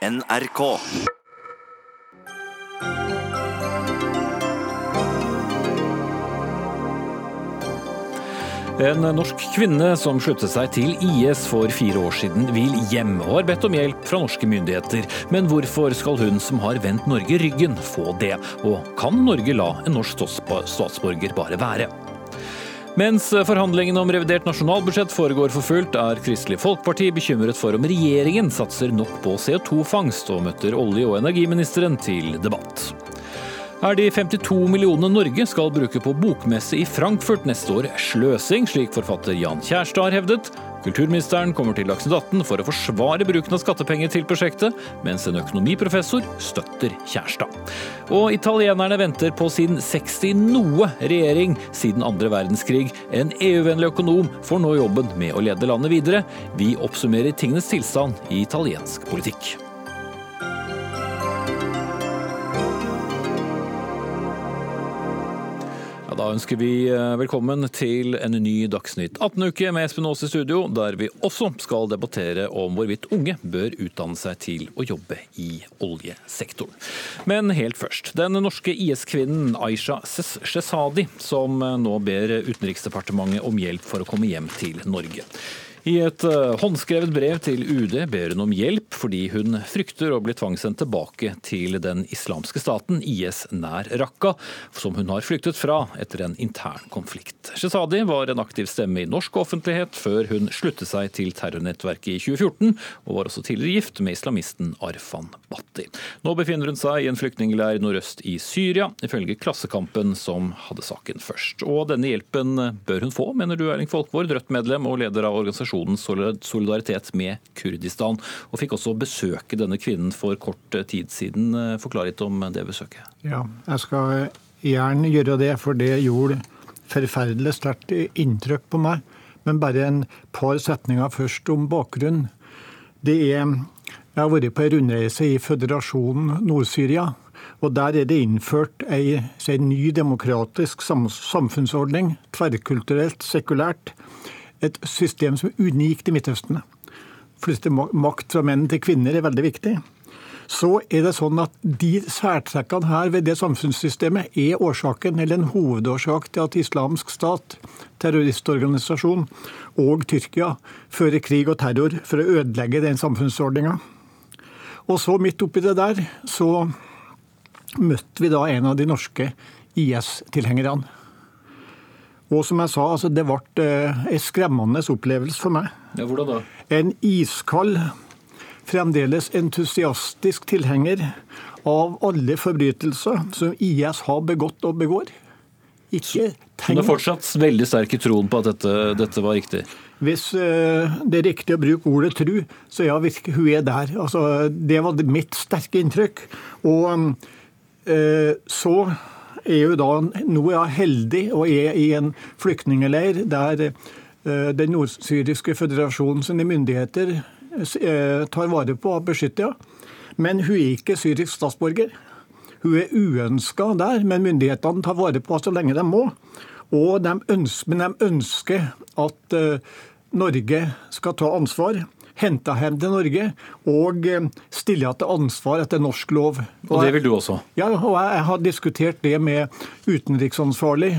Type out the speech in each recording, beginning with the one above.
NRK. En norsk kvinne som sluttet seg til IS for fire år siden, vil hjem og har bedt om hjelp fra norske myndigheter. Men hvorfor skal hun som har vendt Norge ryggen, få det? Og kan Norge la en norsk statsborger bare være? Mens forhandlingene om revidert nasjonalbudsjett foregår for fullt, er Kristelig Folkeparti bekymret for om regjeringen satser nok på CO2-fangst, og møter olje- og energiministeren til debatt. Er de 52 millionene Norge skal bruke på bokmesse i Frankfurt neste år sløsing, slik forfatter Jan Kjærstad har hevdet? Kulturministeren kommer til Dagsnytt 18 for å forsvare bruken av skattepenger til prosjektet, mens en økonomiprofessor støtter Kjærstad. Og italienerne venter på sin 60 noe regjering siden andre verdenskrig. En EU-vennlig økonom får nå jobben med å lede landet videre. Vi oppsummerer tingenes tilstand i italiensk politikk. Da ønsker vi eh, velkommen til en ny Dagsnytt 18-uke med Espen Aas i studio, der vi også skal debattere om hvorvidt unge bør utdanne seg til å jobbe i oljesektoren. Men helt først. Den norske IS-kvinnen Aisha Shesadi, som nå ber Utenriksdepartementet om hjelp for å komme hjem til Norge. I et eh, håndskrevet brev til UD ber hun om hjelp fordi hun frykter å bli tvangssendt tilbake til den islamske staten IS nær Raqqa, som hun har flyktet fra etter en intern konflikt. Shezadi var en aktiv stemme i norsk offentlighet før hun sluttet seg til terrornettverket i 2014, og var også tidligere gift med islamisten Arfan Bhatti. Nå befinner hun seg i en flyktningleir nordøst i Syria, ifølge Klassekampen som hadde saken først. Og denne hjelpen bør hun få, mener du Erling Folkvord, Rødt-medlem og leder av organisasjonen organisasjonen Solidaritet med Kurdistan, og fikk også besøke denne kvinnen for kort tid siden. Forklar litt om det besøket. Ja, jeg skal gjerne gjøre det, for det gjorde forferdelig sterkt inntrykk på meg. Men bare en par setninger først om bakgrunnen. Det er Jeg har vært på en rundreise i føderasjonen Nord-Syria. Og Der er det innført ei, en ny demokratisk samfunnsordning, tverrkulturelt, sekulært, et system som er unikt i Midtøsten. Flytte makt fra menn til kvinner er veldig viktig. Så er det sånn at de særtrekkene her ved det samfunnssystemet er årsaken, eller en hovedårsak til at islamsk stat, terroristorganisasjon, og Tyrkia fører krig og terror for å ødelegge den samfunnsordninga. Og så midt oppi det der, så møtte vi da en av de norske IS-tilhengerne. Og som jeg sa, altså, det ble eh, en skremmende opplevelse for meg. Ja, hvordan da? En iskald, fremdeles entusiastisk tilhenger av alle forbrytelser som IS har begått og begår. Ikke tenk... Du er fortsatt veldig sterk i troen på at dette, dette var riktig? Hvis uh, det er riktig å bruke ordet tru, så ja, hun er der. Altså, det var mitt sterke inntrykk. Og uh, så er jo da nå er jeg heldig og er i en flyktningleir der eh, den nordsyriske føderasjonen sine myndigheter eh, tar vare på og beskytter henne. Men hun er ikke syrisk statsborger. Hun er uønska der, men myndighetene tar vare på henne så lenge de må. Og de ønsker, men de ønsker at eh, Norge skal ta ansvar henta hjem til Norge og stilla stille henne til ansvar etter norsk lov. Og, og det vil du også? Ja, og jeg har diskutert det med utenriksansvarlig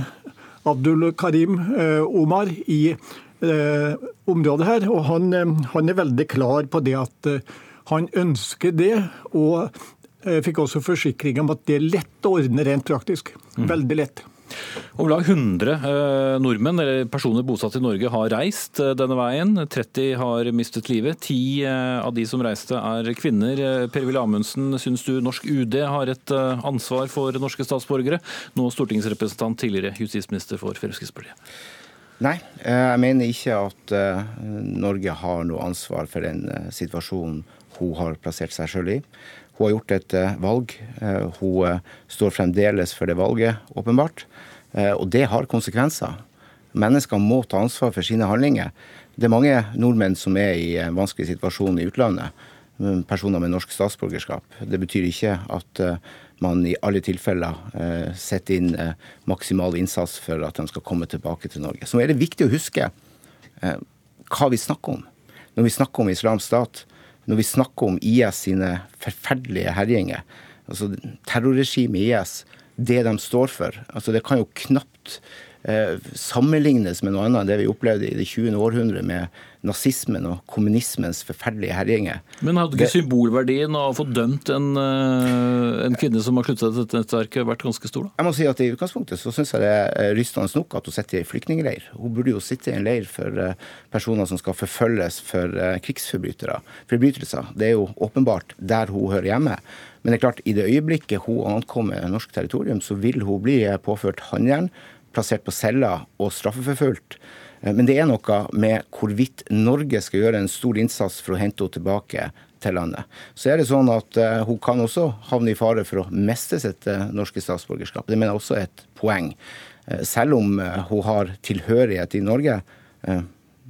Abdul Karim eh, Omar i eh, området her. Og han, eh, han, er veldig klar på det at eh, han ønsker det. og jeg fikk også forsikring om at det er lett å ordne rent praktisk. Mm. Veldig lett. Om lag 100 eh, nordmenn eller personer bosatt i Norge har reist eh, denne veien. 30 har mistet livet. Ti eh, av de som reiste er kvinner. Per-Willy Amundsen, syns du norsk UD har et ansvar for norske statsborgere? Nå stortingsrepresentant, tidligere justisminister for Fremskrittspartiet. Nei, jeg mener ikke at Norge har noe ansvar for den situasjonen hun har plassert seg sjøl i. Hun har gjort et valg. Hun står fremdeles for det valget, åpenbart. Eh, og det har konsekvenser. Mennesker må ta ansvar for sine handlinger. Det er mange nordmenn som er i en vanskelig situasjon i utlandet. Personer med norsk statsborgerskap. Det betyr ikke at eh, man i alle tilfeller eh, setter inn maksimal innsats for at de skal komme tilbake til Norge. Så er det viktig å huske hva vi snakker om. Når vi snakker om islamsk stat, når vi snakker om IS sine forferdelige herjinger, altså terrorregimet IS, det de står for altså Det kan jo knapt eh, sammenlignes med noe annet enn det vi opplevde i det 20. århundret med nazismen og kommunismens forferdelige herjinger. Men hadde ikke symbolverdien av å få dømt en, eh, en, kvinne som har sluttet seg til dette nettverket, vært ganske stor? da? Jeg må si at I utgangspunktet så syns jeg det er rystende nok at hun sitter i flyktningleir. Hun burde jo sitte i en leir for eh, personer som skal forfølges for eh, krigsforbrytere. Forbrytelser. Det er jo åpenbart der hun hører hjemme. Men det er klart, i det øyeblikket hun ankommer norsk territorium, så vil hun bli påført håndjern, plassert på celler og straffeforfulgt. Eh, men det er noe med hvorvidt Norge skal gjøre en stor innsats for å hente henne tilbake til landet. Så er det sånn at uh, Hun kan også havne i fare for å miste sitt uh, norske statsborgerskap. Det mener jeg også er et poeng. Uh, selv om hun har tilhørighet i Norge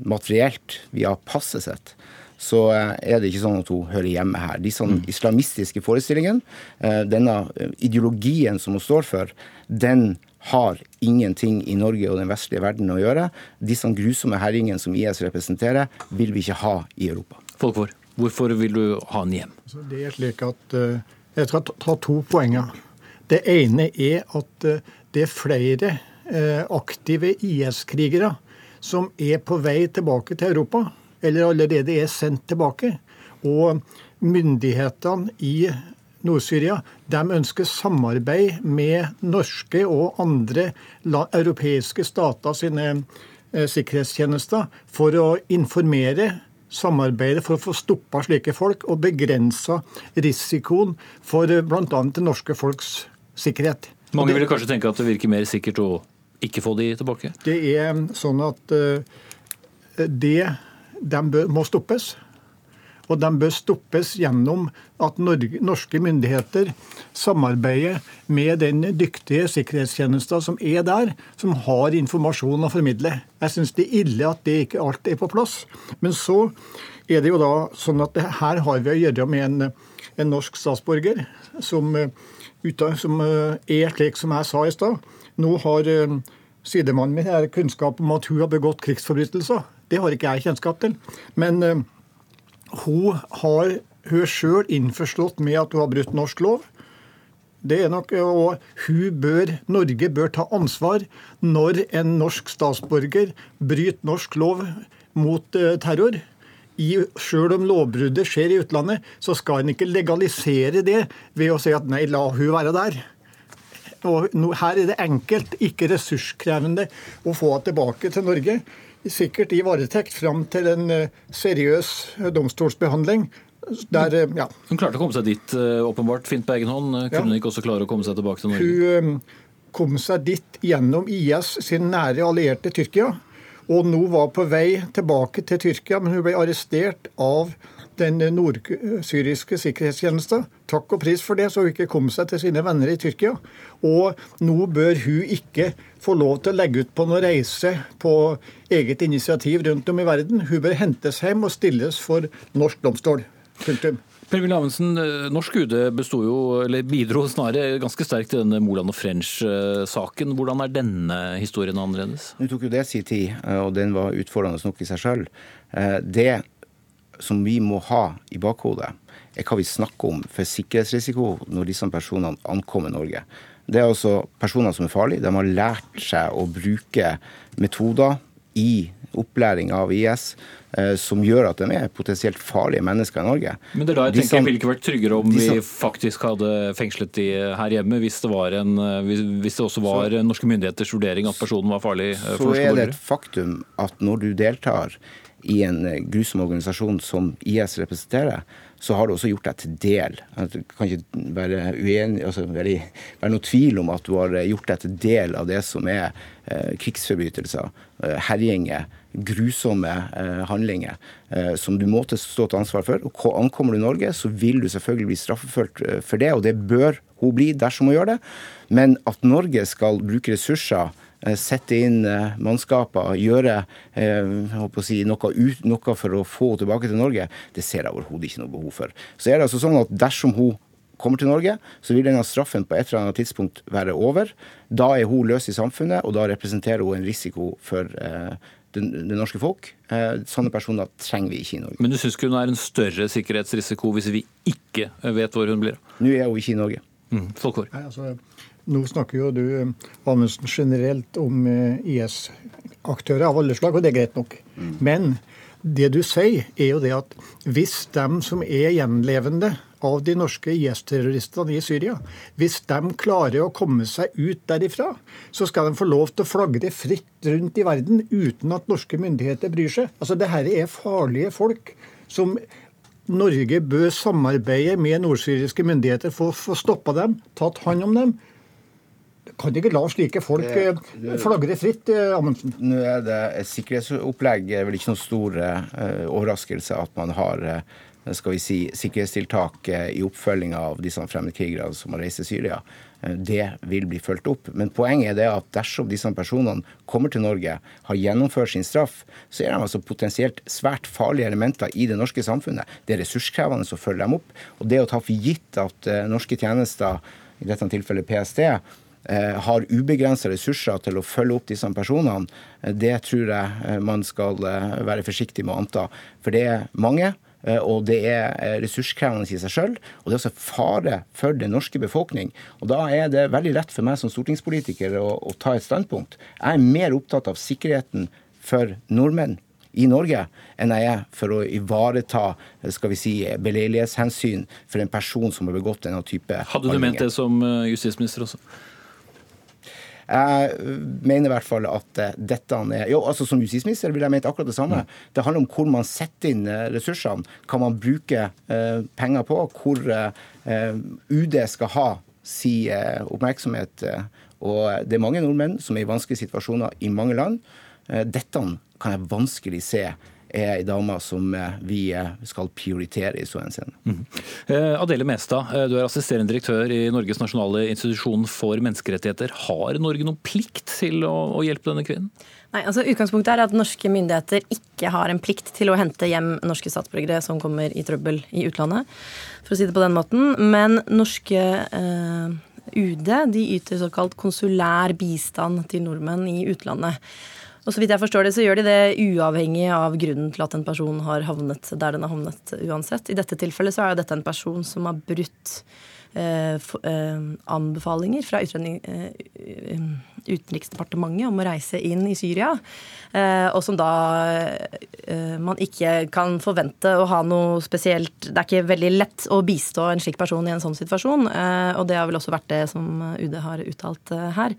materielt via passet sitt, så er det ikke sånn at hun hører hjemme her. De sånn islamistiske forestillingene, denne ideologien som hun står for, den har ingenting i Norge og den vestlige verden å gjøre. Disse grusomme herringene som IS representerer, vil vi ikke ha i Europa. Folkvår, hvorfor vil du ha den hjem? Altså, det er slik at uh, Jeg skal ta to poenger. Det ene er at uh, det er flere uh, aktive IS-krigere som er på vei tilbake til Europa, eller allerede er sendt tilbake. Og myndighetene i Nord-Syria de ønsker samarbeid med norske og andre europeiske stater sine eh, sikkerhetstjenester for å informere samarbeide for å få stoppa slike folk og begrensa risikoen for eh, bl.a. det norske folks sikkerhet. Mange ville kanskje tenke at det virker mer sikkert å ikke få de tilbake? Det er sånn at uh, det de må stoppes. Og de bør stoppes gjennom at norske myndigheter samarbeider med den dyktige sikkerhetstjenesten som er der, som har informasjon å formidle. Jeg syns det er ille at det ikke alt er på plass. Men så er det jo da sånn at her har vi å gjøre med en, en norsk statsborger som, som, er slik som jeg sa i stad. Nå har eh, sidemannen min kunnskap om at hun har begått krigsforbrytelser. Det har ikke jeg kjennskap til. Men eh, hun har hun sjøl innforstått med at hun har brutt norsk lov. Det er nok, og hun bør, Norge bør ta ansvar når en norsk statsborger bryter norsk lov mot uh, terror. I, selv om lovbruddet skjer i utlandet, så skal en ikke legalisere det ved å si at nei, la hun være der. Og her er det enkelt, ikke ressurskrevende, å få henne tilbake til Norge sikkert i varetekt fram til en eh, seriøs domstolsbehandling. Der, eh, ja. Hun klarte å komme seg dit, eh, åpenbart, fint på egen hånd. Kunne hun ikke også klare å komme seg tilbake til Norge? Hun kom seg dit gjennom IS sin nære allierte Tyrkia. Og nå var på vei tilbake til Tyrkia, men hun ble arrestert av den nordsyriske sikkerhetstjeneste. Takk og pris for det, så hun ikke kom seg til sine venner i Tyrkia. Og nå bør hun ikke få lov til å legge ut på noen reise på eget initiativ rundt om i verden. Hun bør hentes hjem og stilles for norsk domstol. Punktum. Per-Willy Amundsen, Norsk UD jo, bidro snarere ganske sterkt til denne Moland og French-saken. Hvordan er denne historien annerledes? Nå tok jo det sin tid, og den var utfordrende nok i seg sjøl. Eh, det som vi må ha i bakhodet, er hva vi snakker om for sikkerhetsrisiko når disse personene ankommer Norge. Det er altså personer som er farlige. De har lært seg å bruke metoder i opplæring av IS eh, som gjør at de er potensielt farlige mennesker i Norge. Men det er da jeg tenker jeg ville ikke vært tryggere om vi faktisk hadde fengslet de her hjemme, hvis det, en, eh, hvis det også var så, norske myndigheters vurdering at personen var farlig eh, for norske borgere? Så er det et faktum at når du deltar i en eh, grusom organisasjon som IS representerer, så har du også gjort deg til del. Det kan ikke være, uenig, altså være, være noe tvil om at du har eh, gjort deg til del av det som er eh, krigsforbrytelser, eh, herjinger, grusomme eh, handlinger eh, som du må stå til ansvar for. Og Ankommer du Norge, så vil du selvfølgelig bli straffeført for det, og det bør hun bli dersom hun gjør det. Men at Norge skal bruke ressurser sette inn eh, mannskaper, gjøre eh, si, noe, ut, noe, for å få henne tilbake til Norge, det ser jeg overhodet ikke noe behov for. Så er det altså sånn at dersom hun kommer til Norge, så vil denne straffen på et eller annet tidspunkt være over. Da er hun løs i samfunnet, og da representerer hun en risiko for det, det norske folk. Sånne personer trenger vi ikke i Norge. Men du syns ikke hun er en større sikkerhetsrisiko hvis vi ikke vet hvor hun blir? Nå er hun ikke i Norge. Mm. Nei, altså, nå snakker jo du Amundsen generelt om IS-aktører av alle slag, og det er greit nok. Mm. Men det du sier, er jo det at hvis dem som er gjenlevende av de norske IS-terroristene i Syria, hvis de klarer å komme seg ut derifra, så skal de få lov til å flagre fritt rundt i verden uten at norske myndigheter bryr seg. Altså, det her er farlige folk som Norge bør samarbeide med nordsyriske myndigheter for å få stoppa dem, tatt hånd om dem. Kan ikke la slike folk eh, flagre fritt, eh, Amundsen? Nå er det et sikkerhetsopplegg. Det er vel ikke noen stor uh, overraskelse at man har skal vi si, sikkerhetstiltak i oppfølginga av disse fremmedkrigerne som har reist til Syria. Det vil bli fulgt opp. Men poenget er det at dersom disse personene kommer til Norge, har gjennomført sin straff, så er de altså potensielt svært farlige elementer i det norske samfunnet. Det er ressurskrevende å følge dem opp. Og det å ta for gitt at norske tjenester, i dette tilfellet PST, Eh, har ubegrensa ressurser til å følge opp disse personene, eh, det tror jeg eh, man skal være forsiktig med å anta. For det er mange. Og det er ressurskrevende i seg sjøl. Og det er også fare for den norske befolkning. Og da er det veldig lett for meg som stortingspolitiker å, å ta et standpunkt. Jeg er mer opptatt av sikkerheten for nordmenn i Norge enn jeg er for å ivareta skal vi si, beleilighetshensyn for en person som har begått denne type Hadde du ment det som justisminister også? Jeg mener i hvert fall at eh, dette er Jo, altså Som justisminister ville jeg ment akkurat det samme. Mm. Det handler om hvor man setter inn eh, ressursene. Hva man bruker eh, penger på. Hvor UD skal ha si oppmerksomhet. Og det er mange nordmenn som er i vanskelige situasjoner i mange land. Dette kan jeg vanskelig se er ei dame som eh, vi eh, skal prioritere i så henseende. Mm. Adele Mestad, du er assisterende direktør i Norges nasjonale institusjon for menneskerettigheter. Har Norge noen plikt til å, å hjelpe denne kvinnen? Nei, altså Utgangspunktet er at norske myndigheter ikke har en plikt til å hente hjem norske statsborgere som kommer i trøbbel i utlandet, for å si det på den måten. Men norske eh, UD de yter såkalt konsulær bistand til nordmenn i utlandet. Og så vidt jeg forstår det, så gjør de det uavhengig av grunnen til at en person har havnet der den har havnet uansett. I dette tilfellet så er jo dette en person som har brutt eh, for, eh, anbefalinger fra eh, Utenriksdepartementet om å reise inn i Syria. Eh, og som da eh, man ikke kan forvente å ha noe spesielt Det er ikke veldig lett å bistå en slik person i en sånn situasjon. Eh, og det har vel også vært det som UD har uttalt her.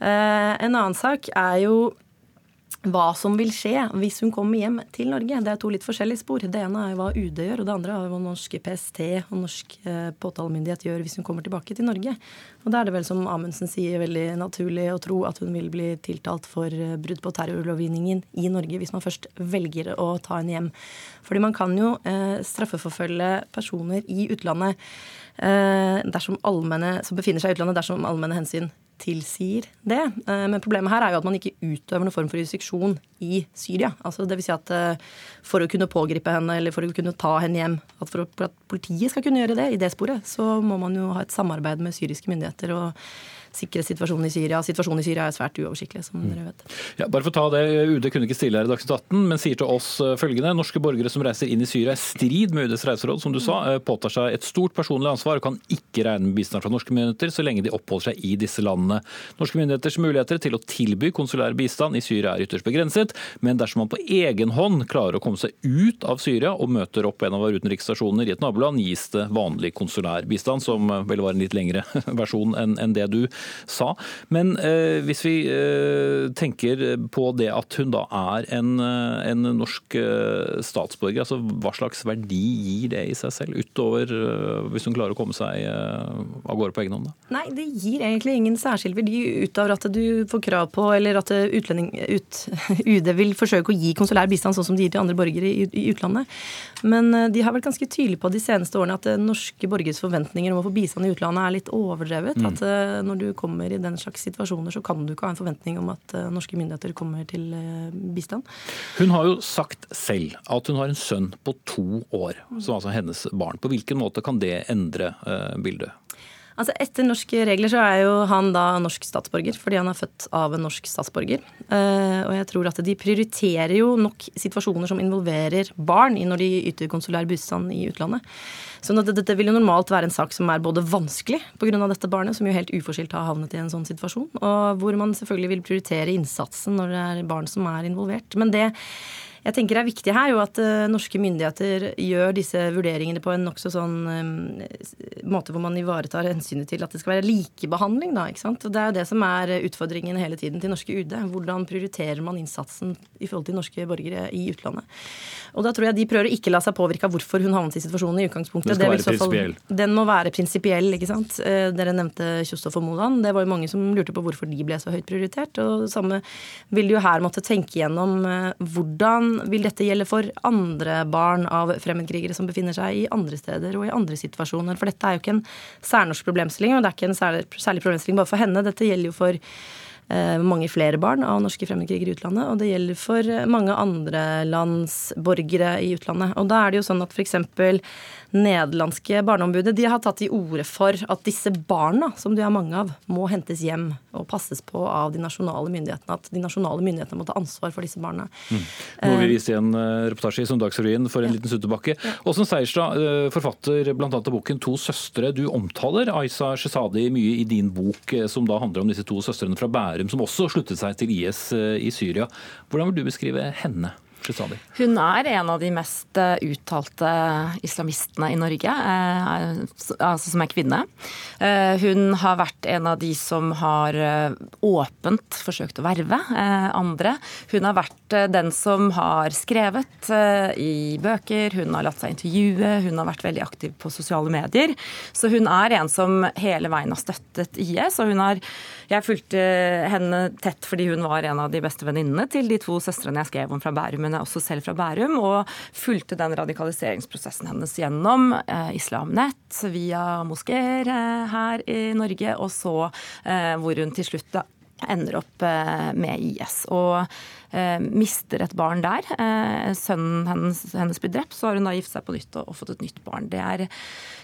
En annen sak er jo hva som vil skje hvis hun kommer hjem til Norge. Det er to litt forskjellige spor. Det ene er hva UD gjør, og det andre er hva norske PST og norsk eh, påtalemyndighet gjør hvis hun kommer tilbake til Norge. Og Da er det vel, som Amundsen sier, veldig naturlig å tro at hun vil bli tiltalt for eh, brudd på terrorlovgivningen i Norge hvis man først velger å ta henne hjem. Fordi man kan jo eh, straffeforfølge personer i utlandet dersom allmenne, som befinner seg i utlandet dersom allmenne hensyn tilsier det. Eh, men problemet her er jo at man ikke utøver noen form for jurisdiksjon i Syria. Altså vil si at eh, For å kunne pågripe henne eller for å kunne ta henne hjem, at for at politiet skal kunne gjøre det i det sporet, så må man jo ha et samarbeid med syriske myndigheter. og sikkerhetssituasjonen i Syria. Situasjonen i Syria er svært uoversiktlig, som dere vet. Ja, bare for å ta det, UD kunne ikke stille her i Dagsnytt 18, men sier til oss eh, følgende. Norske borgere som reiser inn i Syria i strid med UDs reiseråd, som du sa, eh, påtar seg et stort personlig ansvar og kan ikke regne med bistand fra norske myndigheter så lenge de oppholder seg i disse landene. Norske myndigheters muligheter til å tilby konsulær bistand i Syria er ytterst begrenset, men dersom man på egen hånd klarer å komme seg ut av Syria og møter opp på en av våre utenriksstasjoner i et naboland, gis det vanlig konsulær bistand, som vel var en litt lengre versjon enn det du sa. Men eh, hvis vi eh, tenker på det at hun da er en, eh, en norsk eh, statsborger, altså hva slags verdi gir det i seg selv, utover eh, hvis hun klarer å komme seg av gårde på egen hånd? Da? Nei, det gir egentlig ingen særskilt verdi utover at du får krav på, eller at utlending, ut, UD vil forsøke å gi konsulær bistand sånn som de gir til andre borgere i, i utlandet. Men de har vært ganske tydelige på de seneste årene at norske borgeres forventninger om å få bistand i utlandet er litt overdrevet. Mm. At når du kommer i den slags situasjoner, så kan du ikke ha en forventning om at uh, norske myndigheter kommer til uh, bistand. Hun har jo sagt selv at hun har en sønn på to år, som altså er hennes barn. På hvilken måte kan det endre uh, bildet? Altså Etter norske regler så er jo han da norsk statsborger, fordi han er født av en norsk statsborger. Uh, og jeg tror at de prioriterer jo nok situasjoner som involverer barn når de yter konsulær bistand i utlandet. Så dette vil jo normalt være en sak som er både vanskelig pga. dette barnet, som jo helt uforskyldt har havnet i en sånn situasjon, og hvor man selvfølgelig vil prioritere innsatsen når det er barn som er involvert. Men det jeg tenker er viktig her, jo at uh, norske myndigheter gjør disse vurderingene på en nokså sånn um, måte hvor man ivaretar hensynet til at det skal være likebehandling, da. ikke sant? Og det er jo det som er utfordringen hele tiden til norske UD. Hvordan prioriterer man innsatsen i forhold til norske borgere i utlandet? Og da tror jeg de prøver å ikke la seg påvirke av hvorfor hun havnet i situasjonen i utgangspunktet. Den skal være prinsipiell. Den må være prinsipiell, ikke sant. Dere nevnte Kjostov og Moland. Det var jo mange som lurte på hvorfor de ble så høyt prioritert. Og det samme vil jo her måtte tenke gjennom uh, vil dette gjelde for andre barn av fremmedkrigere som befinner seg i andre steder og i andre situasjoner? For dette er jo ikke en særnorsk problemstilling, og det er ikke en særlig, problemstilling bare for henne. Dette gjelder jo for eh, mange flere barn av norske fremmedkrigere i utlandet, og det gjelder for mange andre lands borgere i utlandet. Og da er det jo sånn at f.eks nederlandske barneombudet de har tatt til orde for at disse barna, som de er mange av, må hentes hjem og passes på av de nasjonale myndighetene. At de nasjonale myndighetene må ta ansvar for disse barna. Mm. Nå vil vi vise en eh, reportasje i Søndagsrevyen for en ja. liten stuttebakke. Ja. Åsen Seierstad, eh, forfatter bl.a. av boken 'To søstre'. Du omtaler Aisa Shesadi mye i din bok, eh, som da handler om disse to søstrene fra Bærum, som også sluttet seg til IS i Syria. Hvordan vil du beskrive henne? Hun er en av de mest eh, uttalte islamistene i Norge, eh, altså som er kvinne. Eh, hun har vært en av de som har åpent forsøkt å verve andre. Hun har vært den som har skrevet i bøker, hun har latt seg intervjue, hun har vært veldig aktiv på sosiale medier. Så hun er en som hele veien har støttet IS. og hun har Jeg fulgte henne tett fordi hun var en av de beste venninnene til de to søstrene jeg skrev om fra Bærum men er også selv fra Bærum, og fulgte den radikaliseringsprosessen hennes gjennom eh, Islamnett, via moskeer eh, her i Norge, og så eh, hvor hun til slutt da ender opp eh, med IS. Og mister et barn der. Eh, sønnen hennes, hennes, blir drept, så har hun da gift seg på nytt og, og, fått et nytt barn. Det er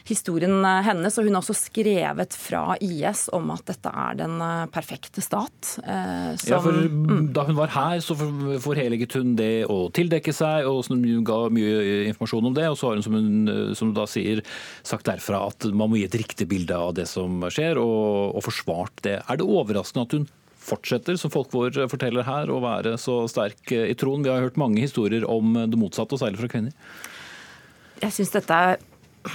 historien hennes, og hun har også skrevet fra IS om at dette er den perfekte stat. Som, ja, for mm. Da hun var her, så forheliget hun det å tildekke seg, og hun ga mye informasjon om det. Og så har hun, som hun som da sier, sagt derfra at man må gi et riktig bilde av det som skjer, og, og forsvart det. Er det overraskende at hun fortsetter, som folk vår forteller her, å være så sterk i troen. Vi har hørt mange historier om det motsatte, og særlig fra kvinner. Jeg syns dette er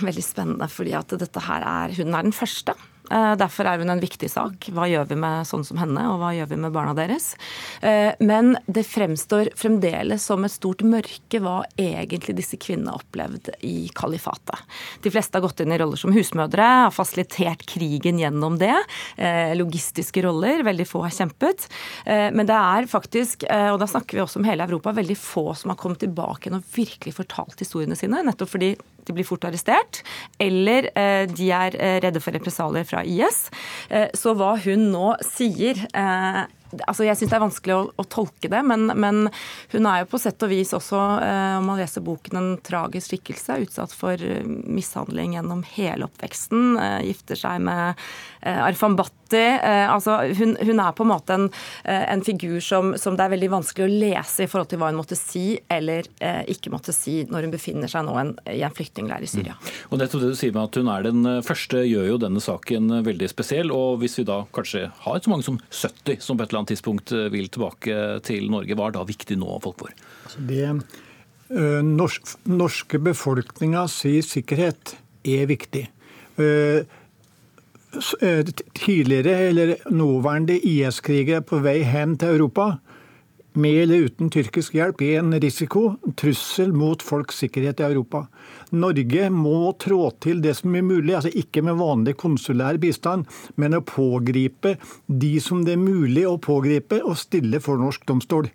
veldig spennende, fordi at dette her er Hun er den første Eh, derfor er hun en viktig sak. Hva gjør vi med sånne som henne, og hva gjør vi med barna deres? Eh, men det fremstår fremdeles som et stort mørke hva egentlig disse kvinnene opplevde i kalifatet. De fleste har gått inn i roller som husmødre, har fasilitert krigen gjennom det. Eh, logistiske roller, veldig få har kjempet. Men det er faktisk, og da snakker vi også om hele Europa, veldig få som har kommet tilbake og virkelig fortalt historiene sine. Nettopp fordi de blir fort arrestert, eller eh, de er eh, redde for represalier fra IS. Eh, så hva hun nå sier altså Jeg syns det er vanskelig å, å tolke det, men, men, hun er jo på sett og vis også, eh, om man leser boken, en tragisk skikkelse. Utsatt for mishandling gjennom hele oppveksten. Eh, gifter seg med eh, Arfan Bhatti. Eh, altså hun, hun, er på en måte en, eh, en figur som, som, det er veldig vanskelig å lese i forhold til hva hun måtte si eller ikke måtte si når hun befinner seg nå en, i en flyktningleir i Syria. Mm. Og nettopp det du sier med at hun er den første, gjør jo denne saken veldig spesiell. Og hvis vi da kanskje har så mange som 70 som på et eller annet tidspunkt eh, vil tilbake til Norge. Hva er da viktig nå, folk vår? Altså det norsk, norske befolkninga sier sikkerhet er viktig. Uh, tidligere eller nåværende IS-krigere på vei hen til Europa med eller uten tyrkisk hjelp er en risiko, en trussel mot folks sikkerhet i Europa. Norge må trå til det som er mulig, altså ikke med vanlig konsulær bistand, men å pågripe de som det er mulig å pågripe og stille for norsk domstol.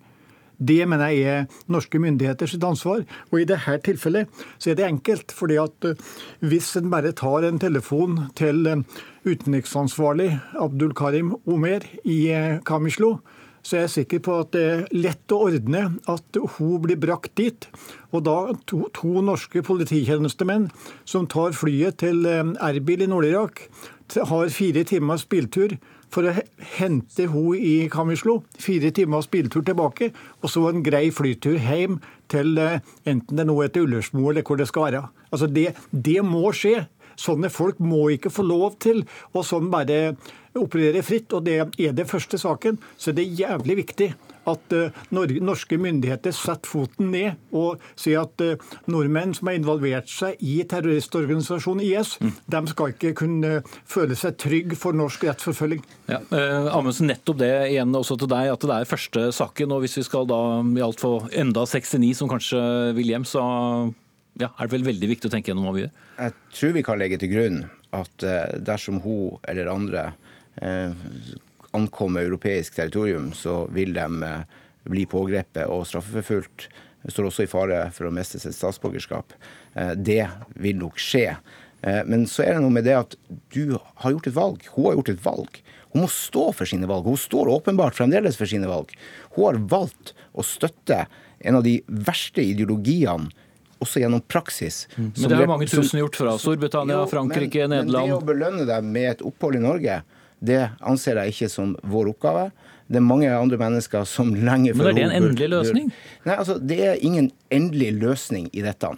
Det mener jeg er norske myndigheters ansvar. Og i dette tilfellet så er det enkelt. fordi at eh, hvis en bare tar en telefon til eh, utenriksansvarlig Abdul Karim Omer i eh, Kamislo, så er jeg sikker på at det er lett å ordne at hun blir brakt dit. Og da to, to norske polititjenestemenn som tar flyet til Erbil i Nord-Irak, har fire timers biltur for å hente henne i Kamislo. Fire timers biltur tilbake, og så en grei flytur hjem til eh, enten det er til Ullersmo eller hvor det skal være. Altså det, det må skje. Sånne folk må ikke få lov til å sånn bare operere fritt. Og det er det første saken. Så det er jævlig viktig at uh, norske myndigheter setter foten ned og sier at uh, nordmenn som har involvert seg i terroristorganisasjonen IS, mm. de skal ikke kunne føle seg trygg for norsk rettsforfølging. Ja, eh, Amundsen, nettopp det igjen også til deg, at det er første saken. og Hvis vi skal da i alt få enda 69 som kanskje vil hjem, så ja, er det vel veldig viktig å tenke gjennom hva vi gjør? Jeg tror vi kan legge til grunn at dersom hun eller andre Eh, ankommer europeisk territorium, så vil de eh, bli pågrepet og straffeforfulgt. Står også i fare for å miste sitt statsborgerskap. Eh, det vil nok skje. Men så er det noe med det at du har gjort et valg. Hun har gjort et valg. Hun må stå for sine valg. Hun står åpenbart fremdeles for sine valg. Hun har valgt å støtte en av de verste ideologiene også gjennom praksis. Mm. Men det har mange tusen gjort fra Storbritannia, Frankrike, Nederland. Men det å belønne dem med et opphold i Norge, det anser jeg ikke som vår oppgave. Det er mange andre mennesker som lenge før Men er det en endelig løsning? Nei, altså, Det er ingen endelig løsning i dette.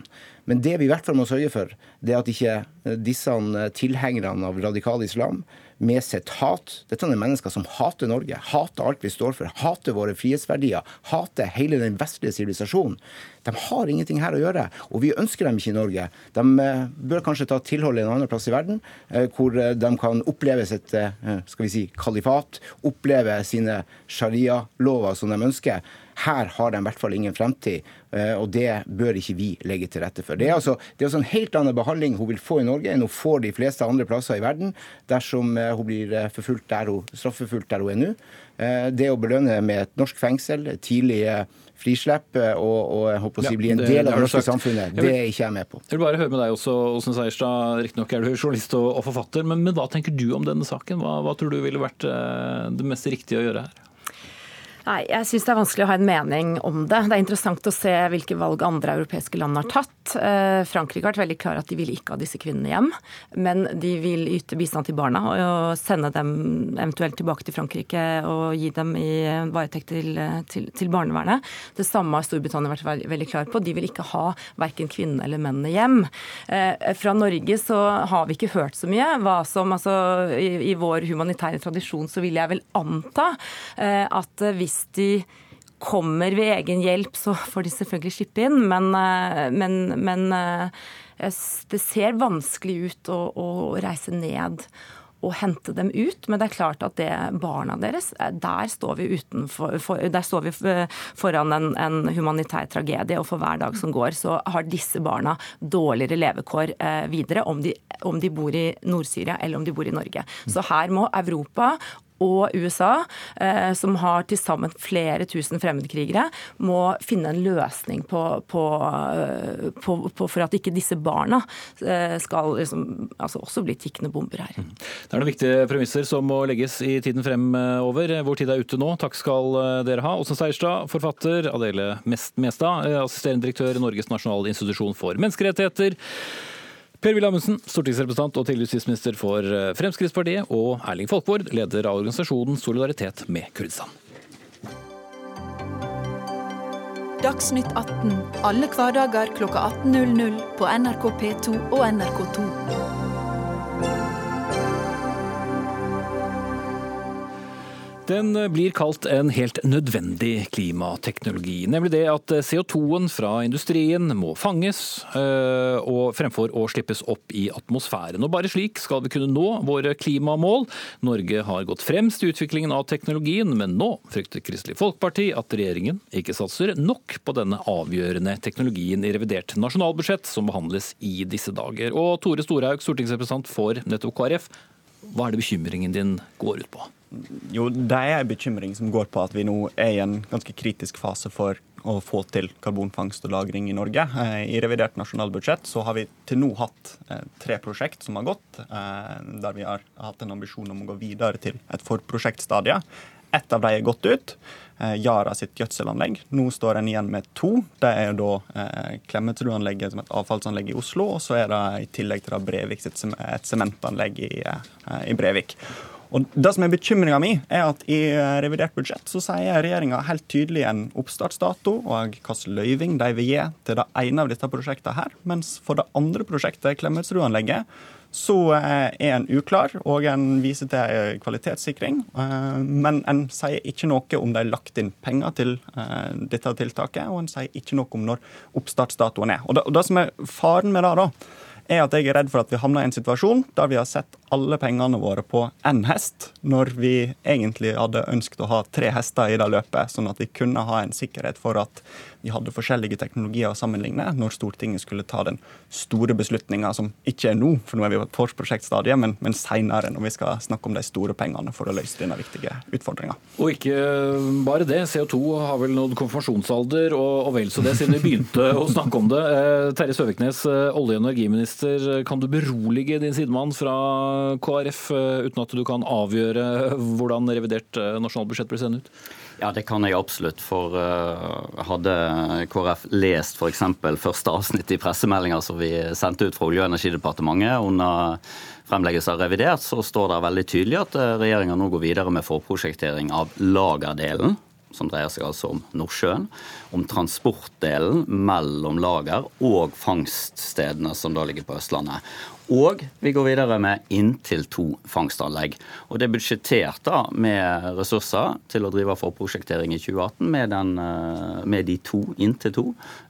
Men det vi i hvert fall må sørge for, det er at ikke disse tilhengerne av radikal islam med sitt hat. Dette er mennesker som hater Norge, hater alt vi står for, hater våre frihetsverdier, hater hele den vestlige sivilisasjonen. De har ingenting her å gjøre, og vi ønsker dem ikke i Norge. De eh, bør kanskje ta tilhold i en annen plass i verden, eh, hvor eh, de kan oppleve sitt skal vi si, kalifat, oppleve sine sharia-lover som de ønsker. Her har de i hvert fall ingen fremtid, og det bør ikke vi legge til rette for. Det er altså, det er altså en helt annen behandling hun vil få i Norge enn hun får de fleste andre plasser i verden, dersom hun blir forfulgt der hun, straffeforfulgt der hun er nå. Det å belønne med et norsk fengsel, tidlig frislipp og, og jeg håper å si, bli en del av det norske samfunnet, det er ikke jeg med på. Jeg vil bare høre med deg også, Åsen Seierstad. Riktignok er du journalist og, og forfatter, men, men, hva tenker du om denne saken? Hva, hva tror du ville vært eh, det mest riktige å gjøre her? Nei, Jeg syns det er vanskelig å ha en mening om det. Det er interessant å se hvilke valg andre europeiske land har tatt. Eh, Frankrike har vært veldig klar at de vil ikke ha disse kvinnene hjem. Men de vil yte bistand til barna og sende dem eventuelt tilbake til Frankrike og gi dem i varetekt til, til, til, barnevernet. Det samme har Storbritannia vært veldig, klar på. De vil ikke ha verken kvinnene eller mennene hjem. Eh, fra Norge så har vi ikke hørt så mye. Hva som, altså, i, i vår humanitære tradisjon så vil jeg vel anta eh, at hvis hvis de kommer ved egen hjelp, så får de selvfølgelig slippe inn. Men, eh, men, men eh, det ser vanskelig ut å, å, reise ned og hente dem ut. Men det er klart at det barna deres, eh, der står vi, utenfor, for, der står vi foran en, en, humanitær tragedie. Og for hver dag som går, så har disse barna dårligere levekår videre om de, om de bor i Nord-Syria eller om de bor i Norge. Så her må Europa og USA, eh, som har til sammen flere tusen fremmedkrigere, må finne en løsning på, på, eh, på, på for at ikke disse barna eh, skal liksom, altså også bli tikkende bomber her. Mm. Det er noen viktige premisser som må legges i tiden fremover. Vår tid er ute nå. Takk skal dere ha. Åsen Seierstad, forfatter. Adele Mestad, assisterende direktør i Norges nasjonale institusjon for menneskerettigheter. Per-Willy Amundsen, stortingsrepresentant og tidligere justisminister for eh, Fremskrittspartiet, og Erling Folkvord, leder av organisasjonen Solidaritet med Kurdistan. Dagsnytt 18 alle hverdager kl 18.00 på NRK P2 og NRK2. Den blir kalt en helt nødvendig klimateknologi. Nemlig det at CO2-en fra industrien må fanges, øh, og fremfor å slippes opp i atmosfæren. Og Bare slik skal vi kunne nå våre klimamål. Norge har gått fremst i utviklingen av teknologien, men nå frykter Kristelig Folkeparti at regjeringen ikke satser nok på denne avgjørende teknologien i revidert nasjonalbudsjett, som behandles i disse dager. Og Tore Storhaug, stortingsrepresentant for nettopp KrF, hva er det bekymringen din går ut på? Jo, det er en bekymring som går på at vi nå er i en ganske kritisk fase for å få til karbonfangst og -lagring i Norge. Eh, I revidert nasjonalbudsjett så har vi til nå hatt eh, tre prosjekt som har gått, eh, der vi har hatt en ambisjon om å gå videre til et forprosjektstadie. Ett av dem er gått ut. Yara sitt gjødselanlegg. Nå står en igjen med to. Det er da Klemetsrudanlegget som et avfallsanlegg i Oslo, og så er det i tillegg til det Brevik sitt, et sementanlegg i Brevik. Og det som er Bekymringa mi er at i revidert budsjett så sier regjeringa helt tydelig en oppstartsdato og hvilken løyving de vil gi til det ene av dette prosjektet her. Mens for det andre prosjektet, Klemetsrudanlegget, så er en uklar, og en viser til kvalitetssikring. Men en sier ikke noe om de har lagt inn penger til dette tiltaket, og en sier ikke noe om når oppstartsdatoen er. Og det, og det som er faren med det, da, er at jeg er redd for at vi havner i en situasjon der vi har sett alle pengene våre på én hest, når vi egentlig hadde ønsket å ha tre hester i det løpet, sånn at vi kunne ha en sikkerhet for at vi hadde forskjellige teknologier å sammenligne når Stortinget skulle ta den store beslutninga, som ikke er nå, for nå er vi på prosjektstadiet, men, men seinere, når vi skal snakke om de store pengene for å løse denne viktige utfordringa. Og ikke bare det. CO2 har vel nådd konfirmasjonsalder, og, og vel så det, siden vi begynte å snakke om det. Eh, Terje Søviknes, eh, olje- og energiminister, kan du berolige din sidemann fra KrF, eh, uten at du kan avgjøre hvordan revidert eh, nasjonalbudsjett blir sendt ut? Ja, det kan jeg absolutt. For uh, hadde KrF lest f.eks. første avsnitt i pressemeldinga som vi sendte ut fra Olje- og energidepartementet under fremleggelse av revidert, så står det veldig tydelig at regjeringa nå går videre med forprosjektering av lagerdelen som dreier seg altså om Nordsjøen, om transportdelen mellom lager og fangststedene som da ligger på Østlandet. Og vi går videre med inntil to fangstanlegg. Og det er budsjettert da med ressurser til å drive forprosjektering i 2018 med, den, eh, med de to, inntil to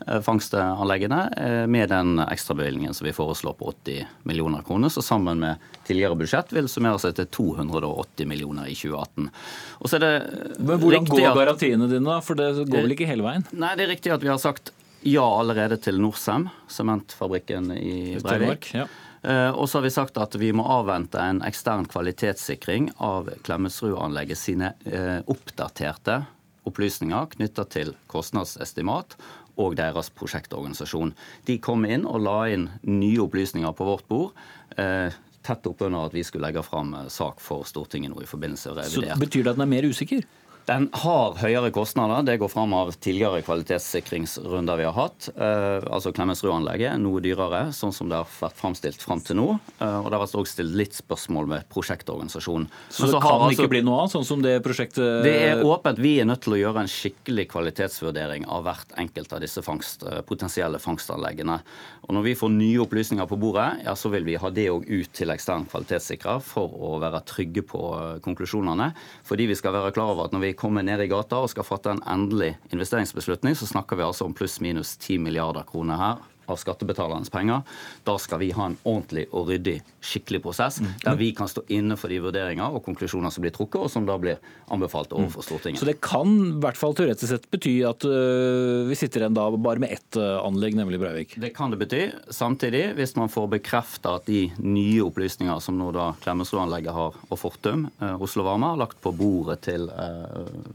eh, fangstanleggene, eh, med den ekstrabevilgningen som vi foreslår på 80 millioner kroner. Så sammen med tidligere budsjett vil summere seg til 280 millioner i 2018. Og så er det Men Hvordan går garantiene dine, da? For det går vel ikke hele veien? Nei, det er riktig at vi har sagt ja allerede til Norcem, sementfabrikken i Breivik. Ja. Eh, og så har vi sagt at vi må avvente en ekstern kvalitetssikring av Klemetsrud-anlegget sine eh, oppdaterte opplysninger knytta til kostnadsestimat og deres prosjektorganisasjon. De kom inn og la inn nye opplysninger på vårt bord. Eh, tett oppunder at vi skulle legge fram sak for Stortinget nå i forbindelse med revidert. Så Betyr det at den er mer usikker? Den har høyere kostnader. Det går fram av tidligere kvalitetssikringsrunder vi har hatt. Eh, altså Klemetsrud-anlegget noe dyrere, sånn som det har vært framstilt fram til nå. Eh, og det har vært også stilt litt spørsmål med prosjektorganisasjonen. Så, så det kan altså, ikke bli noe annet, sånn som det prosjektet Det er åpent. Vi er nødt til å gjøre en skikkelig kvalitetsvurdering av hvert enkelt av disse fangst, eh, potensielle fangstanleggene. Og når vi får nye opplysninger på bordet, ja, så vil vi ha det òg ut til ekstern kvalitetssikrer for å være trygge på eh, konklusjonene. Fordi vi skal være klar over at når vi kommer ned i gata og skal fatte en endelig investeringsbeslutning, så snakker vi altså om pluss-minus 10 milliarder kroner her av skattebetalernes penger. Da skal vi ha en ordentlig og ryddig, skikkelig prosess, mm. der vi kan stå inne for de vurderinger og konklusjoner som blir trukket, og som da blir anbefalt overfor Stortinget. Så det kan i hvert fall teoretisk sett bety at uh, vi sitter igjen da bare med ett uh, anlegg, nemlig Breivik? Det kan det bety. Samtidig, hvis man får bekrefta at de nye opplysninger som nå da Klemetsrud-anlegget har, og Fortum, uh, Oslo Varme, har lagt på bordet til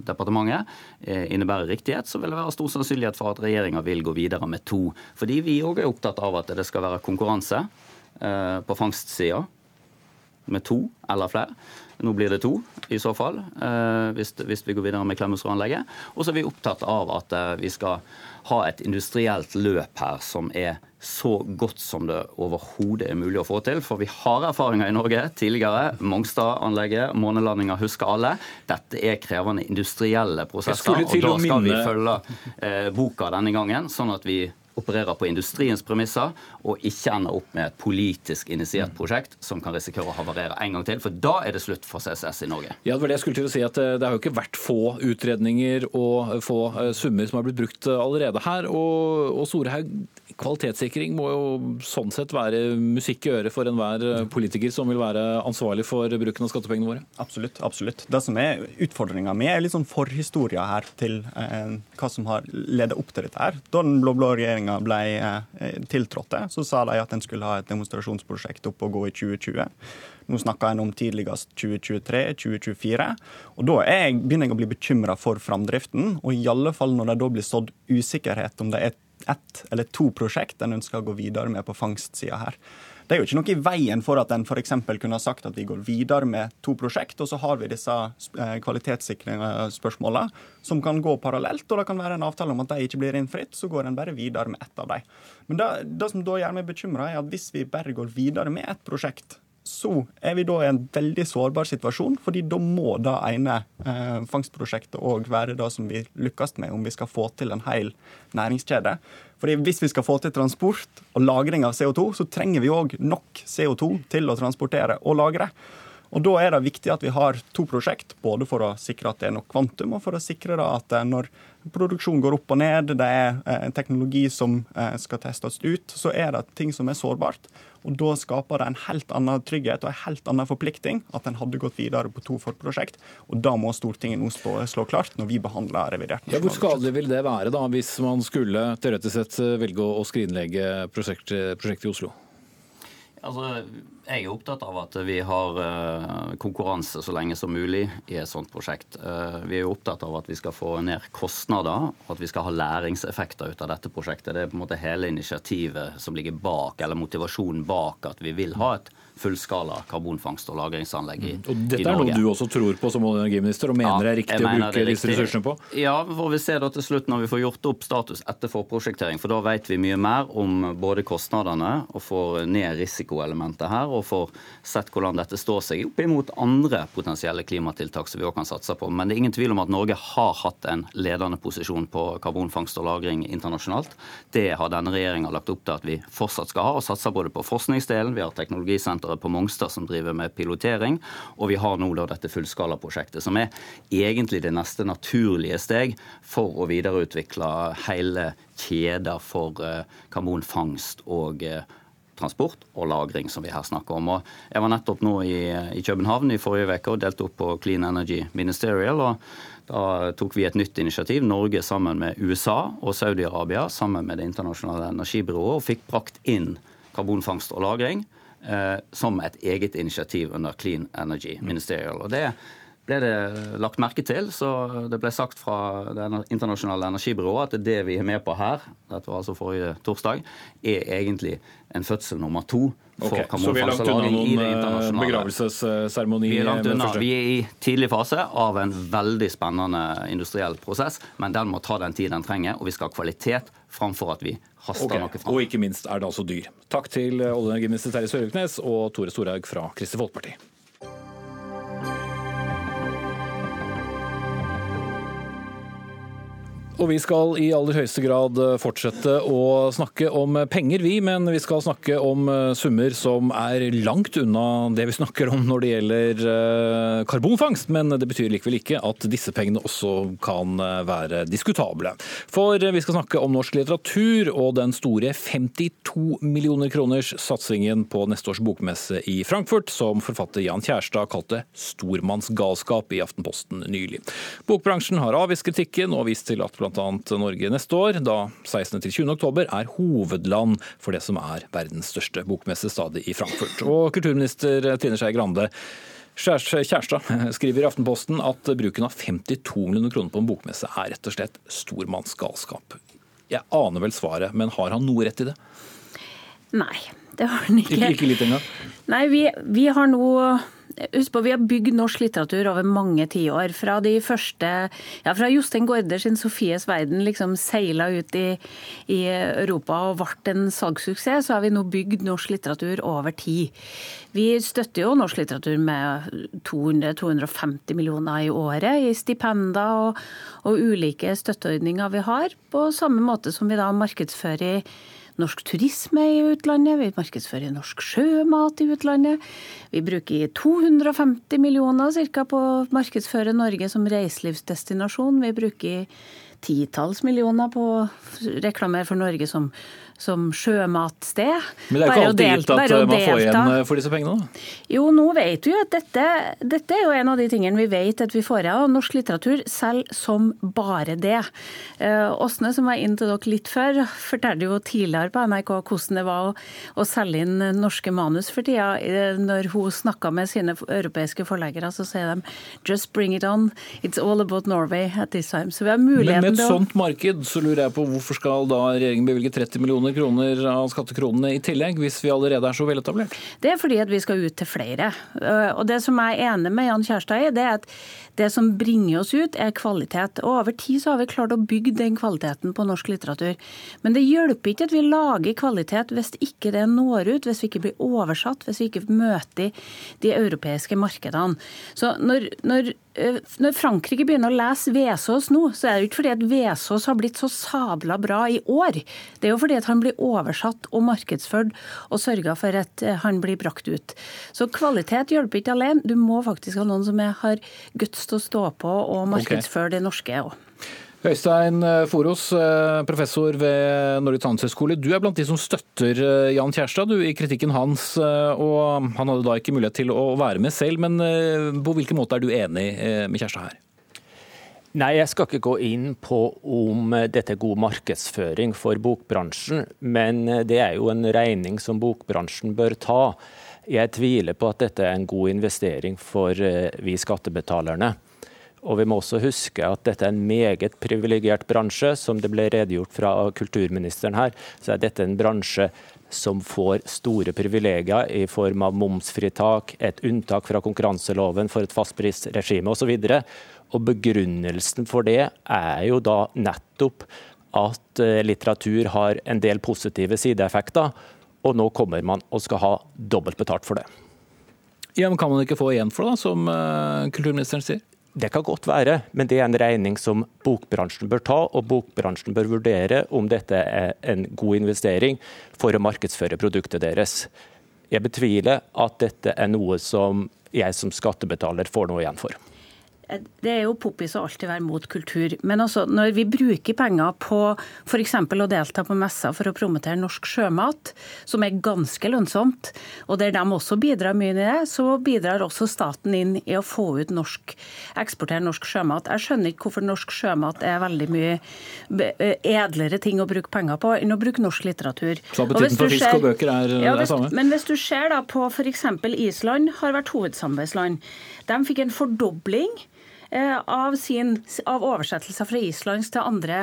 departementet, innebærer riktighet, så vil det være stor sannsynlighet for at regjeringa vil gå videre med to. Fordi vi òg er opptatt av at det skal være konkurranse eh, på fangstsida med to eller flere. Nå blir det to, i så fall, eh, hvis, hvis vi går videre med Klemetsrud-anlegget. Og så er vi opptatt av at eh, vi skal ha et industrielt løp her som er så godt som det overhodet er mulig å få til. For vi har erfaringer i Norge tidligere. Mongstad-anlegget, månelandinger husker alle. Dette er krevende industrielle prosesser. Og da skal vi følge eh, boka denne gangen, sånn at vi opererer på industriens premisser, og ikke ender opp med et politisk initiert mm. prosjekt som kan risikere å havarere en gang til. For da er det slutt for CCS i Norge. Ja, Det var det jeg skulle til å si, at eh, det har jo ikke vært få utredninger og få eh, summer som har blitt brukt eh, allerede her. Og, og Storehaug, kvalitetssikring må jo sånn sett være musikk i øret for enhver politiker som vil være ansvarlig for bruken av skattepengene våre? Absolutt. absolutt. Det som er utfordringa mi, er litt sånn forhistoria her til eh, hva som har ledet opp til dette. her. Da den blå-blå regjeringa ble eh, tiltrådte, så sa de at en skulle ha et demonstrasjonsprosjekt opp og gå i 2020. Nå snakker en om tidligst 2023-2024. Og Da jeg, begynner jeg å bli bekymra for framdriften. Og i alle fall når det da blir sådd usikkerhet om det er ett eller to prosjekt en ønsker å gå videre med på fangstsida her. Det er jo ikke noe i veien for at en f.eks. kunne ha sagt at vi går videre med to prosjekt, og så har vi disse eh, kvalitetssikringsspørsmålene som kan gå parallelt, og det kan være en avtale om at de ikke blir innfridd, så går en bare videre med ett av dem. Men det, det som da gjør meg bekymra, er at hvis vi bare går videre med ett prosjekt, så er vi da i en veldig sårbar situasjon, fordi da må det ene eh, fangstprosjektet òg være det som vi lykkes med, om vi skal få til en hel næringskjede. Fordi Hvis vi skal få til transport og lagring av CO2, så trenger vi òg nok CO2 til å transportere og lagre. Og Da er det viktig at vi har to prosjekt, både for å sikre at det er nok kvantum, og for å sikre at eh, når produksjonen går opp og ned, det er en eh, teknologi som eh, skal testes ut, så er det ting som er sårbart. Og Da skaper det en helt annen trygghet og en helt annen forplikting at en hadde gått videre på to forprosjekt. Og Da må Stortinget nå stå, slå klart når vi behandler revidert ja, Hvor skadelig vil det være da, hvis man skulle teoretisk sett velge å skrinlegge prosjektet prosjekt i Oslo? Altså, jeg er opptatt av at vi har uh, konkurranse så lenge som mulig i et sånt prosjekt. Uh, vi er opptatt av at vi skal få ned kostnader, og at vi skal ha læringseffekter ut av dette prosjektet. Det er på en måte hele initiativet som ligger bak, eller motivasjonen bak at vi vil ha et fullskala karbonfangst- og lagringsanlegg i, mm. og Dette er noe du også tror på som olje- og energiminister, og mener ja, det er riktig å bruke disse ressursene på? Ja, får vi se da til slutt når vi får gjort opp status etter forprosjektering. For da vet vi mye mer om både kostnadene og får ned risikoelementet her, og får sett hvordan dette står seg opp imot andre potensielle klimatiltak som vi òg kan satse på. Men det er ingen tvil om at Norge har hatt en ledende posisjon på karbonfangst og -lagring internasjonalt. Det har denne regjeringa lagt opp til at vi fortsatt skal ha, og satser både på forskningsdelen, vi har teknologisenter senteret på Mongstad som driver med pilotering. Og vi har nå da dette fullskalaprosjektet, som er egentlig det neste naturlige steg for å videreutvikle hele kjeder for eh, karbonfangst og eh, transport og lagring, som vi her snakker om. Og jeg var nettopp nå i, i København i forrige uke og delte opp på Clean Energy Ministerial. og Da tok vi et nytt initiativ, Norge sammen med USA og Saudi-Arabia sammen med Det internasjonale energibyrået, og fikk brakt inn karbonfangst og -lagring som et eget initiativ under Clean Energy Ministerial. Og det ble det lagt merke til. Så det ble sagt fra Det internasjonale energibyrået at det vi er med på her, dette var altså forrige torsdag, er egentlig en fødsel nummer to. Okay, så vi er langt unna noen eh, begravelsesseremoni? Vi er langt unna. Vi er i tidlig fase av en veldig spennende industriell prosess, men den må ta den tid den trenger, og vi skal ha kvalitet framfor at vi okay. Og ikke minst er det altså dyr. Takk til olje- og energiminister Terje Søviknes og Tore Storhaug fra Kristelig Folkeparti. Og vi skal i aller høyeste grad eh, fortsette å snakke om penger, vi. Men vi skal snakke om eh, summer som er langt unna det vi snakker om når det gjelder eh, karbonfangst. Men det betyr likevel ikke at disse pengene også kan være diskutable. For vi skal snakke om norsk litteratur og den store 52 millioner kroners satsingen på neste års bokmesse i Frankfurt, som forfatter Jan Kjærstad kalte stormannsgalskap i Aftenposten nylig. Bokbransjen har avvist kritikken og vist til at bl.a. Norge neste år, da 16.-20. oktober er hovedland for det som er verdens største bokmesse, stadig i Frankfurt. Og kulturminister Trine Skei Grande Kjærstad skriver i Aftenposten at bruken av 52 millioner kroner på en bokmesse er rett og slett stormannsgalskap. Jeg aner vel svaret, men har han noe rett i det? Nei, det har den ikke. Ikke, ikke litt engang? Nei, vi, vi har nå Husk på, Vi har bygd norsk litteratur over mange tiår. Fra de første, ja, fra Jostein Gaarder sin 'Sofies verden' liksom seila ut i, i, Europa og ble en salgssuksess, så har vi nå bygd norsk litteratur over tid. Vi støtter jo norsk litteratur med 200-250 millioner i året i stipender og, og ulike støtteordninger vi har, på samme måte som vi da markedsfører norsk turisme i utlandet, vi markedsfører norsk sjømat i utlandet. Vi bruker 250 millioner cirka på å markedsføre Norge som reiselivsdestinasjon. Vi bruker titalls millioner på å reklamere for Norge som som sjømatsted. Men det er ikke alltid gitt at man får igjen eh, for disse pengene? da? Jo, nå vet vi jo at dette, dette er jo en av de tingene vi vet at vi får av norsk litteratur, selv som bare det. Eh, Åsne, som var inn til dere litt før, fortalte jo tidligere på NRK hvordan det var å, å selge inn norske manus for tida. Når hun snakka med sine europeiske forleggere, så sier de 'just bring it on'. It's all about Norway at this time. Så vi har muligheten et sånt marked, så lurer jeg på hvorfor skal da regjeringen bevilge 30 millioner kroner av skattekronene i tillegg, hvis vi allerede er så veletablert? Det er fordi at vi skal ut til flere. Eh, og det som jeg er enig med Jan Kjærstad i, det er at det som bringer oss ut, er kvalitet. Og over tid så har vi klart å bygge den kvaliteten på norsk litteratur. Men det hjelper ikke at vi lager kvalitet hvis ikke det når ut, hvis vi ikke blir oversatt, hvis vi ikke møter de europeiske markedene. Så når, når, eh, når Frankrike begynner å lese Vesaas nå, så er det ikke fordi at Vesaas har blitt så sabla bra i år. Det er jo fordi at han blir oversatt og markedsført og sørga for at eh, han blir brakt ut. Så kvalitet hjelper ikke alene. Du må faktisk ha noen som har guts til å stå på og markedsføre okay. det norske òg. Øystein eh, Foros, eh, professor ved Norges handelshøyskole. Du er blant de som støtter eh, Jan Kjærstad du, i kritikken hans. og Han hadde da ikke mulighet til å være med selv, men på hvilken måte er du enig med Kjærstad her? Nei, jeg skal ikke gå inn på om dette er god markedsføring for bokbransjen, men det er jo en regning som bokbransjen bør ta. Jeg tviler på at dette er en god investering for vi skattebetalerne. Og vi må også huske at dette er en meget privilegert bransje. Som det ble redegjort fra kulturministeren her, så er dette en bransje som får store privilegier i form av momsfritak, et unntak fra konkurranseloven for et fastprisregime osv. Og, og begrunnelsen for det er jo da nettopp at eh, litteratur har en del positive sideeffekter, og nå kommer man og skal ha dobbelt betalt for det. Ja, men Kan man ikke få igjen for det, som eh, kulturministeren sier? Det kan godt være, men det er en regning som bokbransjen bør ta. Og bokbransjen bør vurdere om dette er en god investering for å markedsføre produktet deres. Jeg betviler at dette er noe som jeg som skattebetaler får noe igjen for. Det er jo poppis å alltid være mot kultur. Men altså, når vi bruker penger på f.eks. å delta på messer for å promotere norsk sjømat, som er ganske lønnsomt, og der de også bidrar mye i det, så bidrar også staten inn i å få ut norsk, eksportere norsk sjømat. Jeg skjønner ikke hvorfor norsk sjømat er veldig mye edlere ting å bruke penger på enn å bruke norsk litteratur. Så betydningen for fisk og bøker er ja, det samme? Men hvis du ser da på f.eks. Island har vært hovedsamarbeidsland. De fikk en fordobling Eh, av, sin, av oversettelser fra islandsk til andre,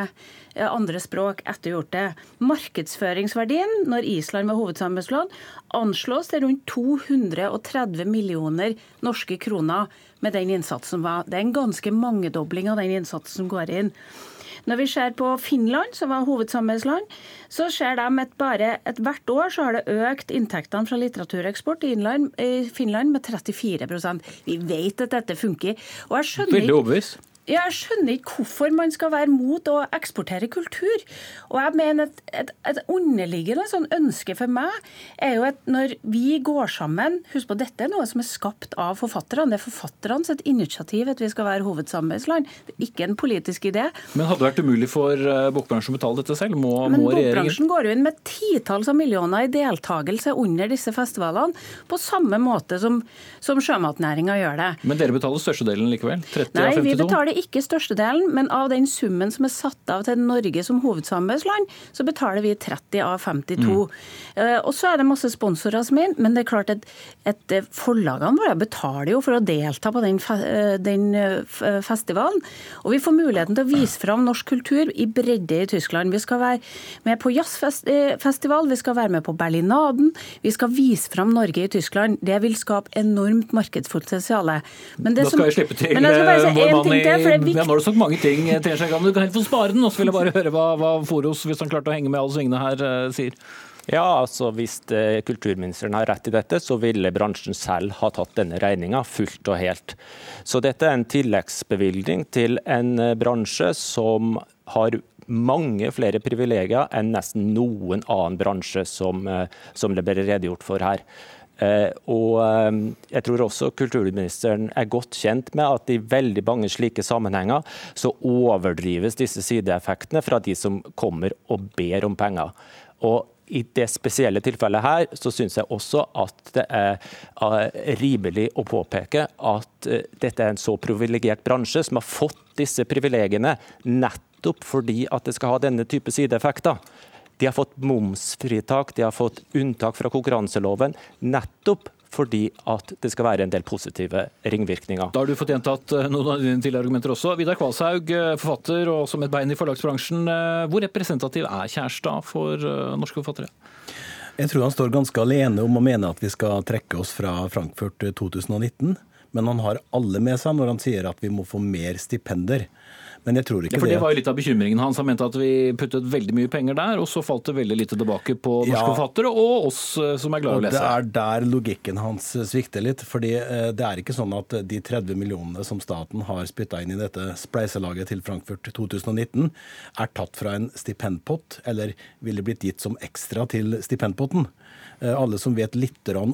eh, andre språk ettergjort det. Markedsføringsverdien når Island var hovedsamarbeidsland, anslås til rundt 230 millioner norske kroner med den innsatsen som var. Det er en ganske mangedobling av den innsatsen som går inn. Når vi ser på Finland, som var hovedsamarbeidsland, så ser de at bare et hvert år så har det økt inntektene fra litteratureksport i, Inland, i Finland med 34% Vi vet at dette funker. Og jeg skjønner overbevist. Jeg skjønner ikke hvorfor man skal være mot å eksportere kultur. Og jeg mener at et, et underliggende sånn ønske for meg er jo at når vi går sammen Husk på, dette er noe som er skapt av forfatterne. Det er forfatterne sitt initiativ at vi skal være hovedsamarbeidsland. Det er ikke en politisk idé. Men hadde det vært umulig for eh, bokbransjen å betale dette selv? Må, Men må bokbransjen går jo inn med titalls av millioner i deltakelse under disse festivalene, på samme måte som, som sjømatnæringa gjør det. Men dere betaler størstedelen likevel? 30 Nei, av 52? vi betaler ikke størstedelen, men av den summen som er satt av til Norge som hovedsamarbeidsland, så betaler vi 30 av 52. Mm. Uh, og så er det masse sponsorer som er men det er klart at, at eh, forlagene våre betaler jo for å delta på den, uh, den festivalen. Og vi får muligheten til å vise fram norsk kultur i bredde i Tyskland. Vi skal være med på jazzfestival, vi skal være med på Berlinaden. Vi skal vise fram Norge i Tyskland. Det vil skape enormt markedspotensial. Da skal jeg slippe til vår mann i det er viktig. Ja, nå har du sagt mange ting, eh, men Du kan helt få spare den, og så vil jeg bare høre hva, hva Foros, hvis han klarte å henge med alle svingene her, eh, sier. Ja, altså Hvis eh, kulturministeren har rett i dette, så ville bransjen selv ha tatt denne regninga fullt og helt. Så dette er en tilleggsbevilgning til en bransje som har mange flere privilegier enn nesten noen annen bransje som, som det ble redegjort for her. Eh, og eh, jeg tror også kulturministeren er godt kjent med at i veldig mange slike sammenhenger så overdrives disse sideeffektene fra de som kommer og ber om penger. Og i det spesielle tilfellet her, så syns jeg også at det er rimelig å påpeke at eh, dette er en så privilegert bransje som har fått disse privilegiene nettopp fordi at det skal ha denne type sideeffekter. De har fått momsfritak, de har fått unntak fra konkurranseloven, nettopp fordi at det skal være en del positive ringvirkninger. Da har du fått gjentatt eh, noen av dine tidligere argumenter også. Vidar Kvalshaug, eh, forfatter og som et bein i forlagsbransjen. Eh, hvor representativ er Kjærstad for norske forfattere? Jeg tror han står ganske alene om å mene at vi skal trekke oss fra Frankfurt 2019. Men han har alle med seg når han sier at vi må få mer stipender. Men jeg tror ikke ja, for det. Det var jo litt av bekymringen hans. Han mente at vi puttet veldig mye penger der, og så falt det veldig lite tilbake på norske ja, forfattere og oss eh, som er glad i å lese. Det er der logikken hans svikter litt. fordi eh, det er ikke sånn at de 30 millionene som staten har spytta inn i dette spleiselaget til Frankfurt 2019, er tatt fra en stipendpott, eller ville blitt gitt som ekstra til stipendpotten. Eh, alle som vet litt om,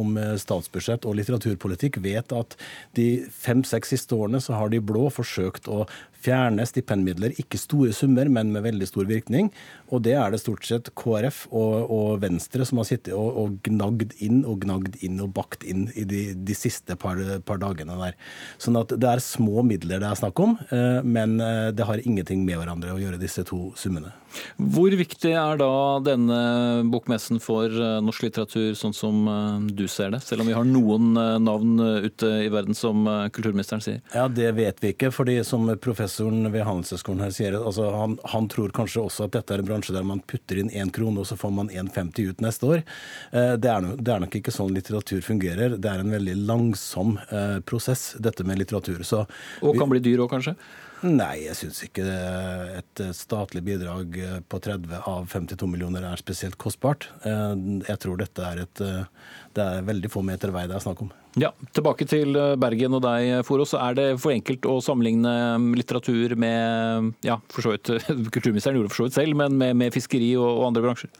om statsbudsjett og litteraturpolitikk, vet at de fem-seks siste årene så har de blå forsøkt å fjerne stipendmidler. Ikke store summer, men med veldig stor virkning. Og det er det stort sett KrF og, og Venstre som har sittet og, og, gnagd inn og gnagd inn og bakt inn i de, de siste par, par, dagene der. Sånn at det er små midler det er snakk om, eh, men eh, det har ingenting med hverandre å gjøre, disse to summene. Hvor viktig er da denne bokmessen for eh, norsk litteratur, sånn som du ser det? Selv om vi har noen navn ute i verden, som kulturministeren sier. Ja, Det vet vi ikke. fordi som professoren ved Handelshøyskolen her sier, altså han, han tror kanskje også at dette er en bransje der man putter inn én krone, og så får man 1,50 ut neste år. Eh, det er, nok, det er, nok, ikke sånn litteratur fungerer. Det er en veldig langsom eh, prosess, dette med litteratur. Så og kan bli dyr òg, kanskje? Nei, jeg syns ikke et statlig bidrag på 30 av 52 millioner er spesielt kostbart. Eh, jeg tror dette er et Det er veldig få meter vei det er snakk om. Ja, Tilbake til Bergen og deg, Foro. Så er det for enkelt å sammenligne litteratur med ja, for så vidt, Kulturministeren gjorde det for så vidt selv, men med, med fiskeri og, og andre bransjer?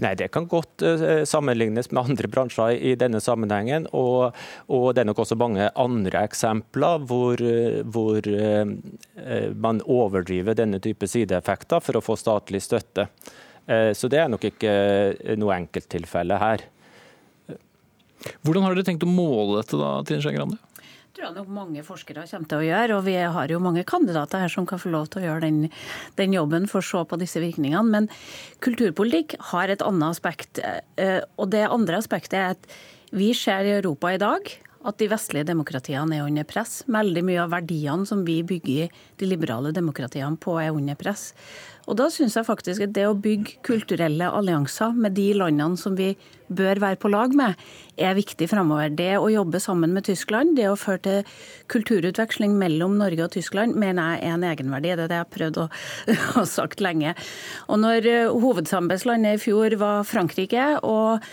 Nei, Det kan godt uh, sammenlignes med andre bransjer i denne sammenhengen. Og, og, det er nok også mange andre eksempler hvor, hvor uh, man overdriver denne type sideeffekter for å få statlig støtte. Så det er nok ikke noe enkelttilfelle her. Hvordan har dere tenkt å måle dette, da, Trine Skei Grande? Tror jeg nok mange forskere kommer til å gjøre. Og vi har jo mange kandidater her som kan få lov til å gjøre den, den jobben for å se på disse virkningene. Men kulturpolitikk har et annet aspekt. Eh, og det andre aspektet er at vi ser i Europa i dag at de vestlige demokratiene er under press. Veldig mye av verdiene som vi bygger de liberale demokratiene på, er under press. Og da syns jeg faktisk at det å bygge kulturelle allianser med de landene som vi bør være på lag med, er viktig framover. Det å jobbe sammen med Tyskland, det å føre til kulturutveksling mellom Norge og Tyskland, mener jeg er en egenverdi. Det er det jeg har prøvd å ha sagt lenge. Og når eh, hovedsamarbeidslandet i fjor var Frankrike, og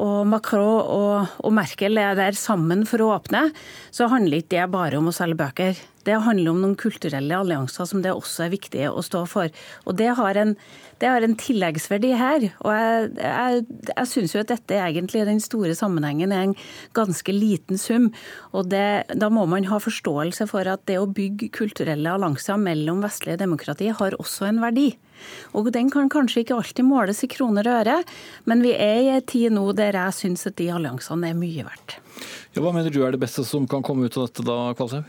og Macron og, og, Merkel er der sammen for å åpne, så handler ikke det bare om å selge bøker. Det handler om noen kulturelle allianser som det også er viktig å stå for. Og det har en, det har en tilleggsverdi her. Og jeg, jeg, jeg syns jo at dette egentlig i den store sammenhengen er en ganske liten sum. Og det, da må man ha forståelse for at det å bygge kulturelle allianser mellom vestlige demokrati har også en verdi. Og den kan kanskje ikke alltid måles i kroner og øre, men vi er i en tid nå der jeg syns at de alliansene er mye verdt. Ja, hva mener du er det beste som kan komme ut av dette da, Kvalshaug?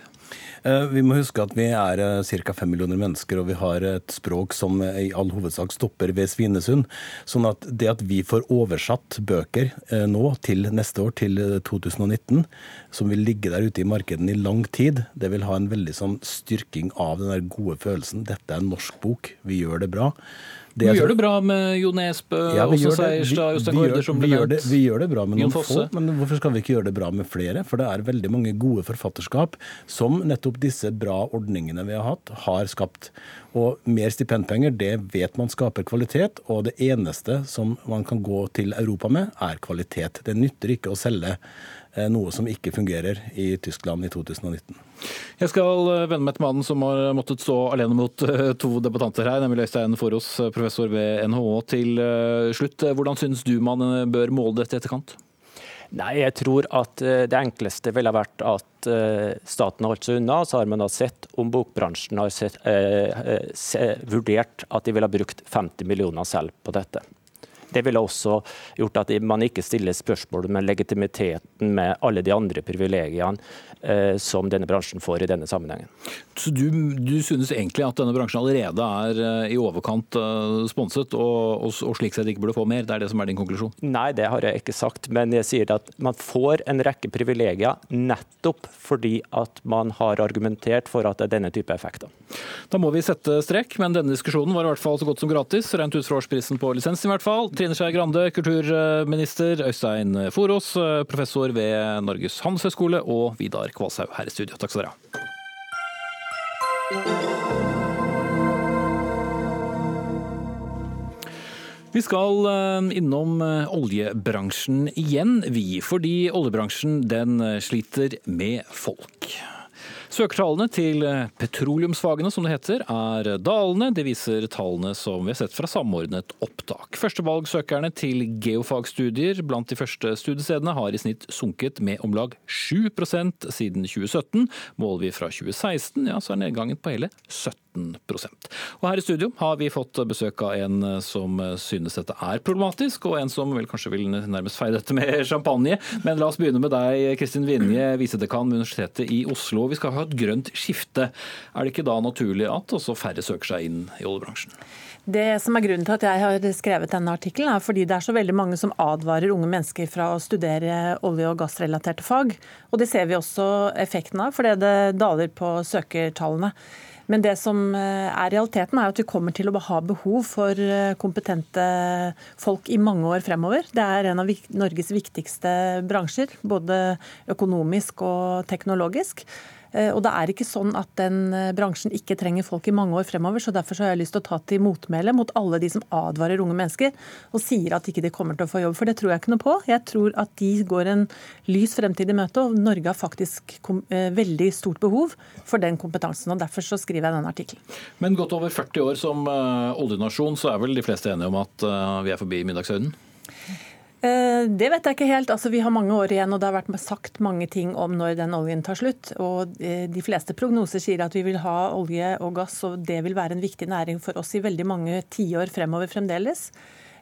Eh, vi må huske at vi er eh, ca. fem millioner mennesker, og vi har et språk som i all hovedsak stopper ved Svinesund. Sånn at det at vi får oversatt bøker eh, nå til neste år, til 2019, som vil ligge der ute i markedet i lang tid, det vil ha en veldig sånn styrking av den der gode følelsen. Dette er en norsk bok, vi gjør det bra. Det vi gjør det bra med Jo Nesbø, ja, Åse Seierstad, Jostein Gaarder som ble nevnt. Vi gjør det bra med noen få, men hvorfor skal vi ikke gjøre det bra med flere? For det er veldig mange gode forfatterskap som nettopp disse bra ordningene vi har hatt, har skapt. Og mer stipendpenger, det vet man skaper kvalitet, og det eneste som man kan gå til Europa med, er kvalitet. Det nytter ikke å selge noe som ikke fungerer i Tyskland i 2019. Jeg skal eh, vende meg til mannen som har måttet stå alene mot eh, to debattanter her, nemlig Øystein Forås, professor ved NHO. Til slutt, hvordan syns du man bør måle dette i etterkant? Nei, jeg tror at det enkleste ville vært at staten har holdt seg unna. Så har man da sett om bokbransjen har sett, eh, vurdert at de ville ha brukt 50 millioner selv på dette. Det ville også gjort at man ikke stiller spørsmål med legitimiteten med alle de andre privilegiene som denne bransjen får i denne sammenhengen. Så du, du, synes egentlig at denne bransjen allerede er eh, i overkant uh, sponset, og, og, og, slik sett ikke burde få mer? Det er det som er din konklusjon? Nei, det har jeg ikke sagt. Men jeg sier at man får en rekke privilegier nettopp fordi at man har argumentert for at det er denne type effekter. Da må vi sette strek, men denne diskusjonen var i hvert fall så godt som gratis, rent ut fra årsprisen på lisensen i hvert fall. Trine Skei Grande, kulturminister, Øystein Forås, professor ved Norges handelshøyskole, og Vidar Kvalshaug her i studio. Takk skal dere ha. Vi skal eh, innom eh, oljebransjen igjen, vi. Fordi oljebransjen den sliter med folk. Søkertallene til eh, petroleumsfagene, som det heter, er dalende. Det viser tallene som vi har sett fra Samordnet opptak. Førstevalgsøkerne til geofagstudier blant de første studiestedene har i snitt sunket med om lag 7 siden 2017. Måler vi fra 2016, ja, så er nedgangen på hele 17 og Her i studio har vi fått besøk av en som synes dette er problematisk, og en som vel kanskje vil nærmest feie dette med champagne. Men la oss begynne med deg, Kristin Vinje, visedekan ved Universitetet i Oslo. Vi skal ha et grønt skifte. Er det ikke da naturlig at også færre søker seg inn i oljebransjen? Det som er Grunnen til at jeg har skrevet denne artikkelen, er fordi det er så veldig mange som advarer unge mennesker fra å studere olje- og gassrelaterte fag. Og Det ser vi også effekten av, fordi det daler på søkertallene. Men det som eh, er realiteten, er at vi kommer til å ha behov for eh, kompetente folk i mange år fremover. Det er en av Norges viktigste bransjer, både økonomisk og teknologisk. Eh, og det er ikke sånn at den eh, bransjen ikke trenger folk i mange år fremover. så Derfor så har jeg lyst til å ta til motmæle mot alle de som advarer unge mennesker og sier at ikke de kommer til å få jobb. For det tror jeg ikke noe på. Jeg tror at de går en lys fremtid i møte, og Norge har faktisk eh, veldig stort behov for den kompetansen. og Derfor så skriver jeg denne artikkelen. Men godt over 40 år som oljenasjon, så er vel de fleste enige om at vi er forbi middagshøyden? Eh, det vet jeg ikke helt. Altså, vi har mange år igjen, og det har vært sagt mange ting om når den oljen tar slutt. Og eh, De fleste prognoser sier at vi vil ha olje og gass, og det vil være en viktig næring for oss i veldig mange tiår fremover fremdeles.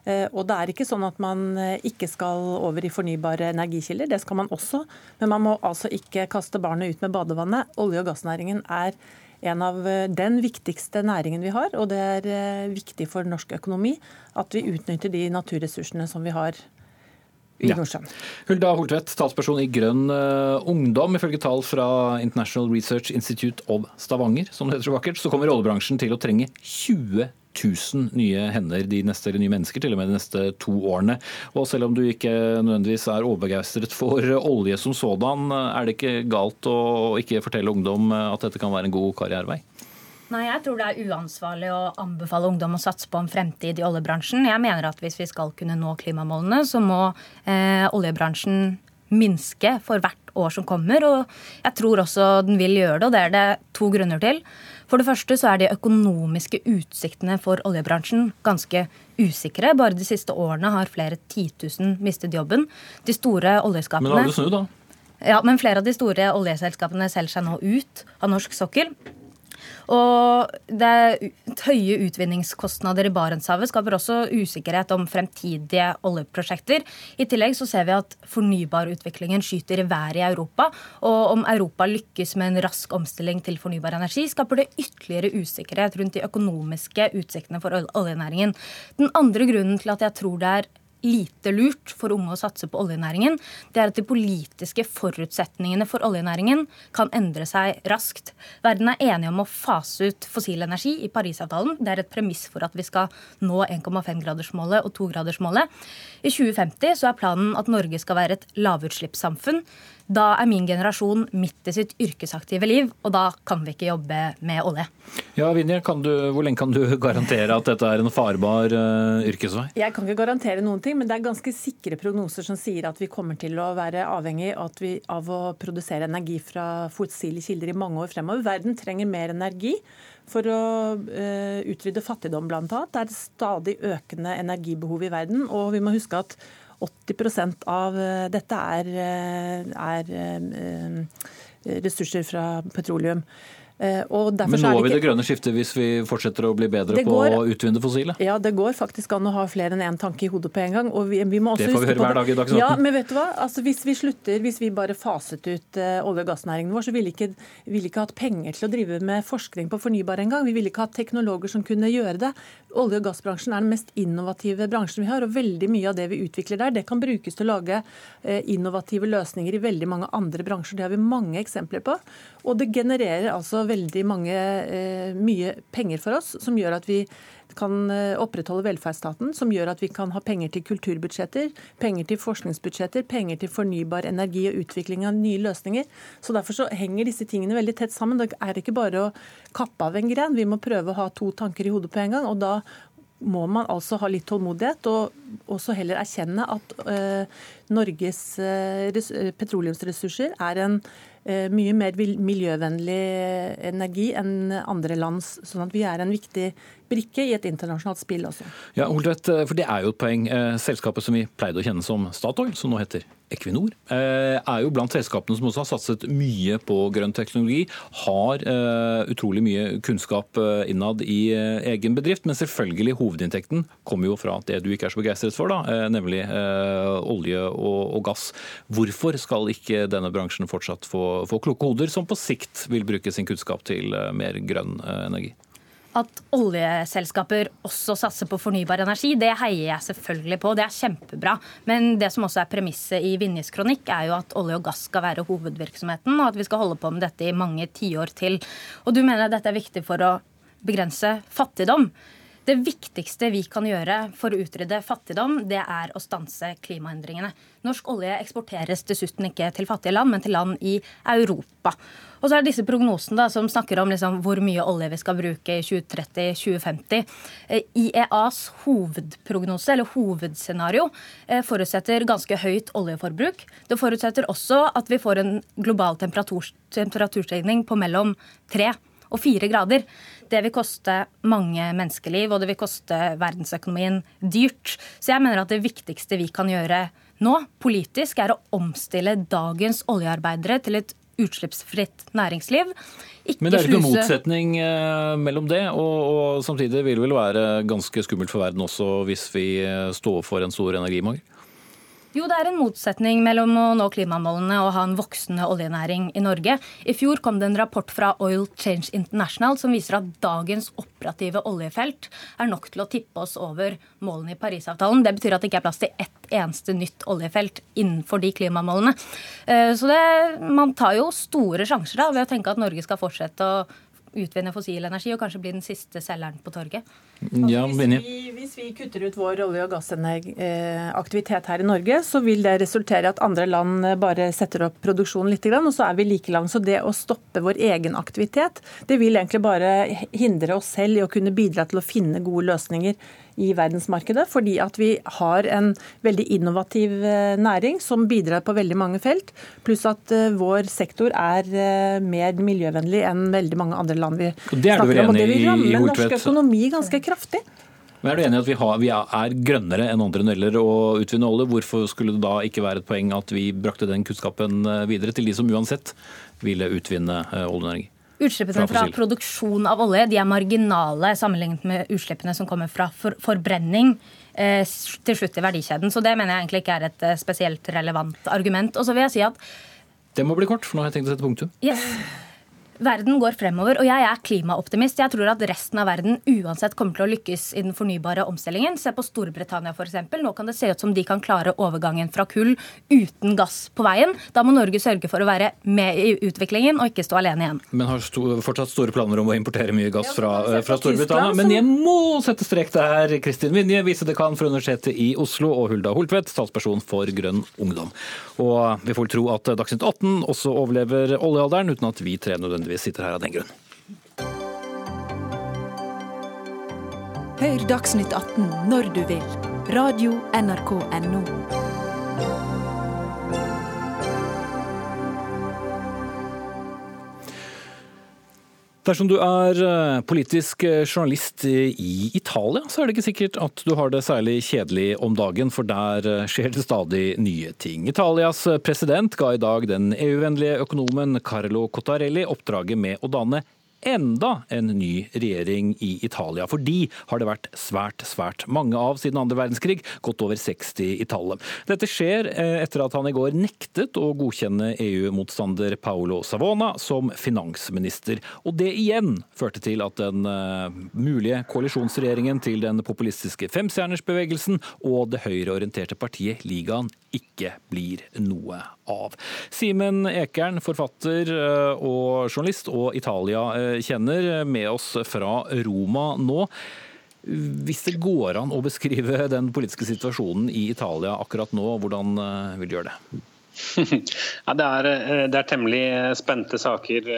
Eh, og det er ikke sånn at man ikke skal over i fornybare energikilder, det skal man også. Men man må altså ikke kaste barnet ut med badevannet. Olje- og gassnæringen er en av den viktigste næringen vi har, og det er viktig for norsk økonomi at vi utnytter de naturressursene som vi har i ja. Nordsjøen. Hulda Holtvedt, talsperson i Grønn uh, Ungdom. Ifølge tall fra International Research Institute of Stavanger, som det heter så vakkert, så kommer oljebransjen til å trenge 20 000 nye hender de neste, eller nye mennesker til og med de neste to årene. Og selv om du ikke nødvendigvis er overbegeistret for olje som sådan, er det ikke galt å ikke fortelle ungdom at dette kan være en god karrierevei? Nei, Jeg tror det er uansvarlig å anbefale ungdom å satse på en fremtid i oljebransjen. Jeg mener at hvis vi skal kunne nå klimamålene, så må eh, oljebransjen minske for hvert år som kommer. Og jeg tror også den vil gjøre det, og det er det to grunner til. For det første så er de økonomiske utsiktene for oljebransjen ganske usikre. Bare de siste årene har flere titusen mistet jobben. De store oljeskapene Men da har du snudd, da. Ja, men flere av de store oljeselskapene selger seg nå ut av norsk sokkel. Og det høye utvinningskostnader i Barentshavet skaper også usikkerhet om fremtidige oljeprosjekter. I tillegg så ser vi at fornybarutviklingen skyter i været i Europa. Og om Europa lykkes med en rask omstilling til fornybar energi, skaper det ytterligere usikkerhet rundt de økonomiske utsiktene for oljenæringen. Den andre grunnen til at jeg tror det er lite lurt for unge å satse på oljenæringen, det er at de politiske forutsetningene for oljenæringen kan endre seg raskt. Verden er enige om å fase ut fossil energi i Parisavtalen. Det er et premiss for at vi skal nå 1,5-gradersmålet og 2-gradersmålet. I 2050 så er planen at Norge skal være et lavutslippssamfunn. Da er min generasjon midt i sitt yrkesaktive liv, og da kan vi ikke jobbe med olje. Ja, Vinje, Hvor lenge kan du garantere at dette er en farbar uh, yrkesvei? Jeg kan ikke garantere noen ting, men det er ganske sikre prognoser som sier at vi kommer til å være avhengig av, vi, av å produsere energi fra fossile kilder i mange år fremover. Verden trenger mer energi for å uh, utrydde fattigdom, bl.a. Det er stadig økende energibehov i verden. Og vi må huske at 80 av eh, dette er, eh, er, eh, ressurser fra petroleum. Og Men når vi det grønne skiftet hvis vi fortsetter å bli bedre går... på å utvinne fossile? Ja, det går faktisk an å ha flere enn én tanke i hodet på en gang. Vi, vi Det får vi høre hver dag i Dagsnytt Ja, men vet du hva? Altså, hvis vi slutter, hvis vi bare faset ut eh, olje- og gassnæringen vår, så ville ikke, vil ikke hatt penger til å drive med forskning på fornybar engang. Vi ville ikke hatt teknologer som kunne gjøre det. Olje- og gassbransjen er den mest innovative bransjen vi har, og veldig mye av det vi utvikler der, det kan brukes til å lage eh, innovative løsninger i veldig mange andre bransjer. Det har vi mange eksempler på. Og det genererer altså veldig mange, eh, mye penger for oss, som gjør at vi kan eh, opprettholde velferdsstaten, som gjør at vi kan ha penger til kulturbudsjetter, penger til forskningsbudsjetter, penger til fornybar energi og utvikling av nye løsninger. Så Derfor så henger disse tingene veldig tett sammen. Det er ikke bare å kappe av en gren. Vi må prøve å ha to tanker i hodet på en gang. og da må man altså ha litt tålmodighet og også heller erkjenne at eh, Norges eh, petroleumsressurser er en mye mer miljøvennlig energi enn andre lands. Sånn at vi er en viktig brikke i et internasjonalt spill også. Ja, Holtvedt, for det er jo et poeng. Eh, Selskapet som vi pleide å kjenne som Statoil, som nå heter Equinor, eh, er jo blant selskapene som også har satset mye på grønn teknologi. Har eh, utrolig mye kunnskap eh, innad i eh, egen bedrift, men selvfølgelig hovedinntekten kommer jo fra det du ikke er så begeistret for, da, eh, nemlig eh, olje og, gass. Hvorfor skal ikke denne bransjen fortsatt få, få kloke hoder som på sikt vil bruke sin kunnskap til eh, mer grønn eh, energi? At oljeselskaper også satser på fornybar energi, det heier jeg selvfølgelig på. Det er kjempebra. Men det som også er premisset i Vinjes kronikk, er jo at olje og gass skal være hovedvirksomheten, og at vi skal holde på med dette i mange tiår til. Og du mener at dette er viktig for å begrense fattigdom. Det viktigste vi kan gjøre for å utrydde fattigdom, det er å stanse klimaendringene. Norsk olje eksporteres dessuten ikke til fattige land, men til land i Europa. Og så er det disse prognosene da, som snakker om liksom, hvor mye olje vi skal bruke i 2030-2050. Eh, IEAs hovedprognose, eller hovedscenario, eh, forutsetter ganske høyt oljeforbruk. Det forutsetter også at vi får en global temperatur, temperaturstigning på mellom tre og fire grader. Det vil koste mange menneskeliv, og det vil koste verdensøkonomien dyrt. Så jeg mener at det viktigste vi kan gjøre nå, politisk, er å omstille dagens oljearbeidere til et utslippsfritt næringsliv. Ikke Men det er ikke noen motsetning eh, mellom det, og, og samtidig vil det vel være ganske skummelt for verden også hvis vi eh, står for en stor energimangel? Jo, det er en motsetning mellom å nå klimamålene og ha en voksende oljenæring i Norge. I fjor kom det en rapport fra Oil Change International som viser at dagens operative oljefelt er nok til å tippe oss over målene i Parisavtalen. Det betyr at det ikke er plass til ett eneste nytt oljefelt innenfor de klimamålene. Eh, Så det, man tar jo store sjanser da, ved å tenke at Norge skal fortsette å utvinne fossil energi og kanskje bli den siste selgeren på torget. Ja, Hvis vi, hvis vi kutter ut vår olje- og gassaktivitet her i Norge, så vil det resultere i at andre land eh, bare setter opp produksjonen litt, og så er vi like langt. Så det å stoppe vår egen aktivitet, det vil egentlig bare hindre oss selv i å kunne bidra til å finne gode løsninger i verdensmarkedet, fordi at vi har en veldig innovativ eh, næring som bidrar på veldig mange felt, pluss at eh, vår sektor er mer miljøvennlig enn veldig mange andre land vi er snakker om. Og det vil i, ramme norsk økonomi ganske kraftig. Men Er du enig i at vi, har, vi er grønnere enn andre når det gjelder å utvinne olje? Hvorfor skulle det da ikke være et poeng at vi brakte den kunnskapen eh, videre til de som uansett ville utvinne oljenæring? Utslippene Fra fra produksjon av olje de er marginale sammenlignet med utslippene som kommer fra for forbrenning eh, til slutt i verdikjeden. Så det mener jeg egentlig ikke er et eh, spesielt relevant argument. Og så vil jeg si at Det må bli kort, for nå har jeg tenkt å sette punktum. yes, verden går fremover, og jeg er klimaoptimist. Jeg tror at resten av verden uansett kommer til å lykkes i den fornybare omstillingen. Se på Storbritannia f.eks. Nå kan det se ut som de kan klare overgangen fra kull uten gass på veien. Da må Norge sørge for å være med i utviklingen og ikke stå alene igjen. Men har sto, fortsatt store planer om å importere mye gass fra, eh, fra Storbritannia. Men jeg må sette strek der. Kristin Vinje, visedekan for Universitetet i Oslo, og Hulda Holtvedt, talsperson for Grønn ungdom. Og vi får tro at Dagsnytt 18 også overlever oljealderen, uten at vi tre nødvendigvis sitter her av den grunn. Hør Dagsnytt 18 når du vil. Radio NRK Radio.nrk.no. Dersom du er eh, politisk eh, journalist i Italia, så er det ikke sikkert at du har det særlig kjedelig om dagen, for der eh, skjer det stadig nye ting. Italias president ga i dag den EU-vennlige økonomen Carlo Cottarelli oppdraget med å danne enda en ny regjering i Italia. For de har det vært svært, svært mange av siden andre verdenskrig, godt over 60 i tallet. Dette skjer eh, etter at han i går nektet å godkjenne EU-motstander Paolo Savona som finansminister. Og det igjen førte til at den eh, mulige koalisjonsregjeringen til den populistiske femstjernersbevegelsen og det høyreorienterte partiet Ligaen ikke blir noe av. Simen Ekern, forfatter eh, og journalist og Italia-kjenner, med oss fra Roma nå. Hvis det går an å beskrive den politiske situasjonen i Italia akkurat nå, hvordan eh, vil du gjøre det? Ja, det, er, eh, det, er, temmelig spente saker,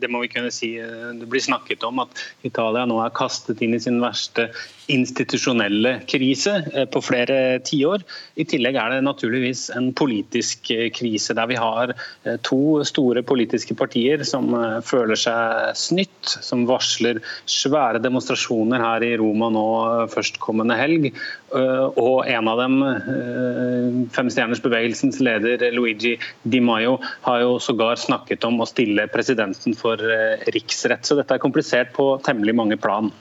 det må vi kunne si. Det blir snakket om at Italia nå er kastet inn i sin verste institusjonelle krise eh, på flere tiår. I tillegg er det naturligvis en politisk eh, krise, der vi har eh, to store politiske partier som føler seg snytt, som varsler svære demonstrasjoner her i Roma nå førstkommende helg. Og en av dem, Femstjernersbevegelsens leder Luigi Di Maio, har jo sågar snakket om å stille presidenten for riksrett. Så dette er komplisert på temmelig mange plan.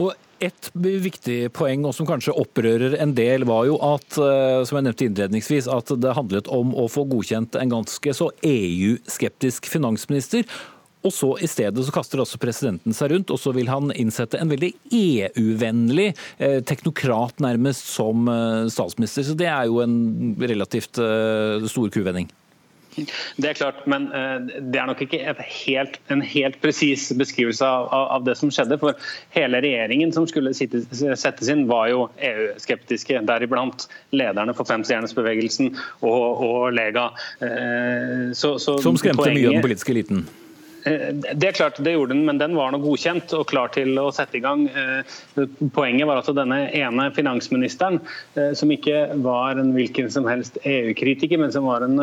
Og et viktig poeng, og som kanskje opprører en del, var jo at eh, som jeg nevnte innledningsvis, at det handlet om å få godkjent en ganske så EU-skeptisk finansminister. Og så I stedet så kaster også presidenten seg rundt, og så vil han innsette en veldig EU-vennlig eh, teknokrat nærmest som eh, statsminister. Så Det er jo en relativt stor kuvending. Det er klart, men eh, det er nok ikke helt, en helt presis beskrivelse av, av, det som skjedde. For hele regjeringen som skulle sitte, settes inn, var jo EU-skeptiske. Deriblant lederne for Femstjernesbevegelsen og, og Lega. Eh, så, så som skremte poenget, mye av den politiske eliten? Eh, det er klart, det gjorde den, men den var nå godkjent og klar til å sette i gang. Eh, poenget var altså denne ene finansministeren, eh, som ikke var en hvilken som helst EU-kritiker, men som var en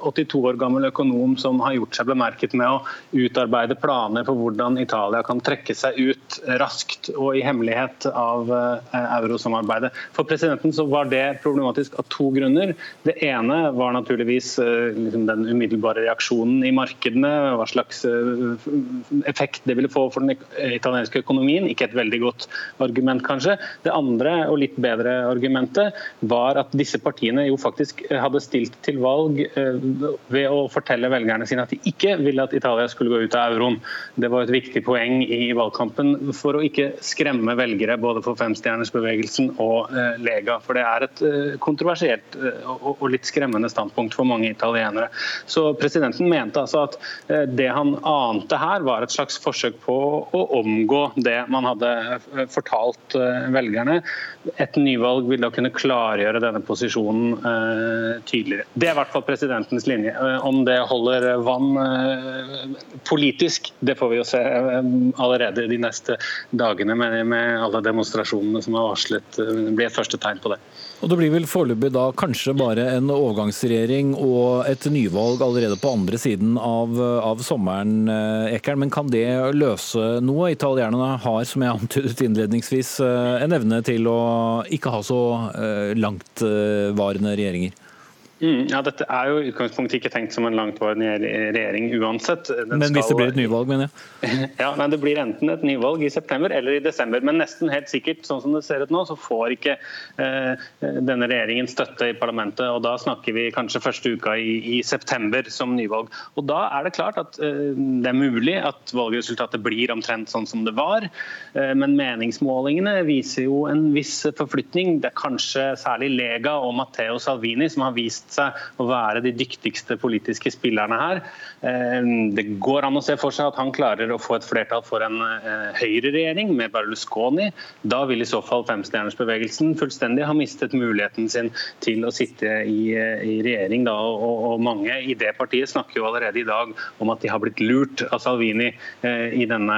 82 år gammel økonom som har gjort seg bemerket med å utarbeide planer for hvordan Italia kan trekke seg ut raskt og i hemmelighet av eurosamarbeidet. For presidenten så var det problematisk av to grunner. Det ene var naturligvis liksom den umiddelbare reaksjonen i markedene. hva slags effekt det ville få for den italienske økonomien. Ikke et veldig godt argument, kanskje. Det andre og litt bedre argumentet var at disse partiene jo faktisk hadde stilt til valg eh, ved å fortelle velgerne sine at de ikke ville at Italia skulle gå ut av euroen. Det var et viktig poeng i valgkampen for å ikke skremme velgere både for Femstjernersbevegelsen og eh, Lega. For det er et eh, kontroversielt og litt skremmende standpunkt for mange italienere. Så presidenten mente altså at det han ante her, var et slags forsøk på å omgå det man hadde eh, fortalt eh, velgerne. Et nyvalg vil da kunne klargjøre denne posisjonen eh, tydeligere. Det er i hvert fall presidentens linje. Om det holder vann politisk, det får vi jo se allerede de neste dagene med alle demonstrasjonene som er varslet. Blir et første tegn på det. Og Det blir vel foreløpig da kanskje bare en overgangsregjering og et nyvalg allerede på andre siden av, av sommeren, eh, Ekern. Men kan det løse noe? Italienerne har, som jeg antydet innledningsvis, eh, en evne til å ikke ha så eh, langtvarende regjeringer. Mm, ja, Dette er jo utgangspunktet ikke tenkt som en langtvarende regjering uansett. Den men hvis skal... det blir et nyvalg, mener jeg? Ja, nei, Det blir enten et nyvalg i september eller i desember. Men nesten helt sikkert, sånn som det ser ut nå, så får ikke eh, denne regjeringen støtte i parlamentet. og Da snakker vi kanskje første uka i, i september som nyvalg. Og Da er det klart at eh, det er mulig at valgresultatet blir omtrent sånn som det var. Eh, men meningsmålingene viser jo en viss forflytning. Det er kanskje særlig Lega og Matteo Salvini som har vist seg å være de dyktigste politiske spillerne her. Eh, det går an å se for seg at han klarer å få et flertall for en eh, høyreregjering med Berlusconi. Da vil i så fall femstjernersbevegelsen fullstendig ha mistet muligheten sin til å sitte i, eh, i regjering. Da, og, og, mange i det partiet snakker jo allerede i dag om at de har blitt lurt av Salvini i denne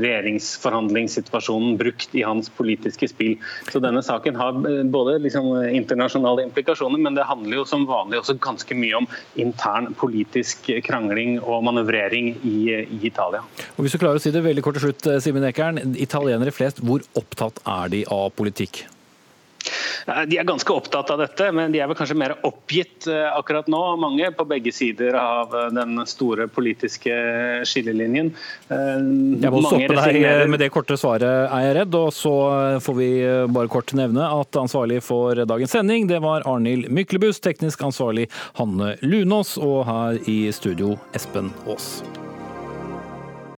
regjeringsforhandlingssituasjonen, brukt i hans politiske spill. Så denne saken har både liksom internasjonale implikasjoner, men det handler jo som vanlig også ganske mye om intern politisk krangling og manøvrering i, i Italia. Og Hvis du klarer å si det veldig kort til slutt, Simen Ekern. Italienere flest, hvor opptatt er de av politikk? De er ganske opptatt av dette, men de er vel kanskje mer oppgitt akkurat nå, mange på begge sider av den store politiske skillelinjen. Jeg må stoppe deg med det korte svaret, er jeg redd. Og så får vi bare kort nevne at ansvarlig for dagens sending, det var Arnhild Myklebust, teknisk ansvarlig Hanne Lunås, og her i studio Espen Aas.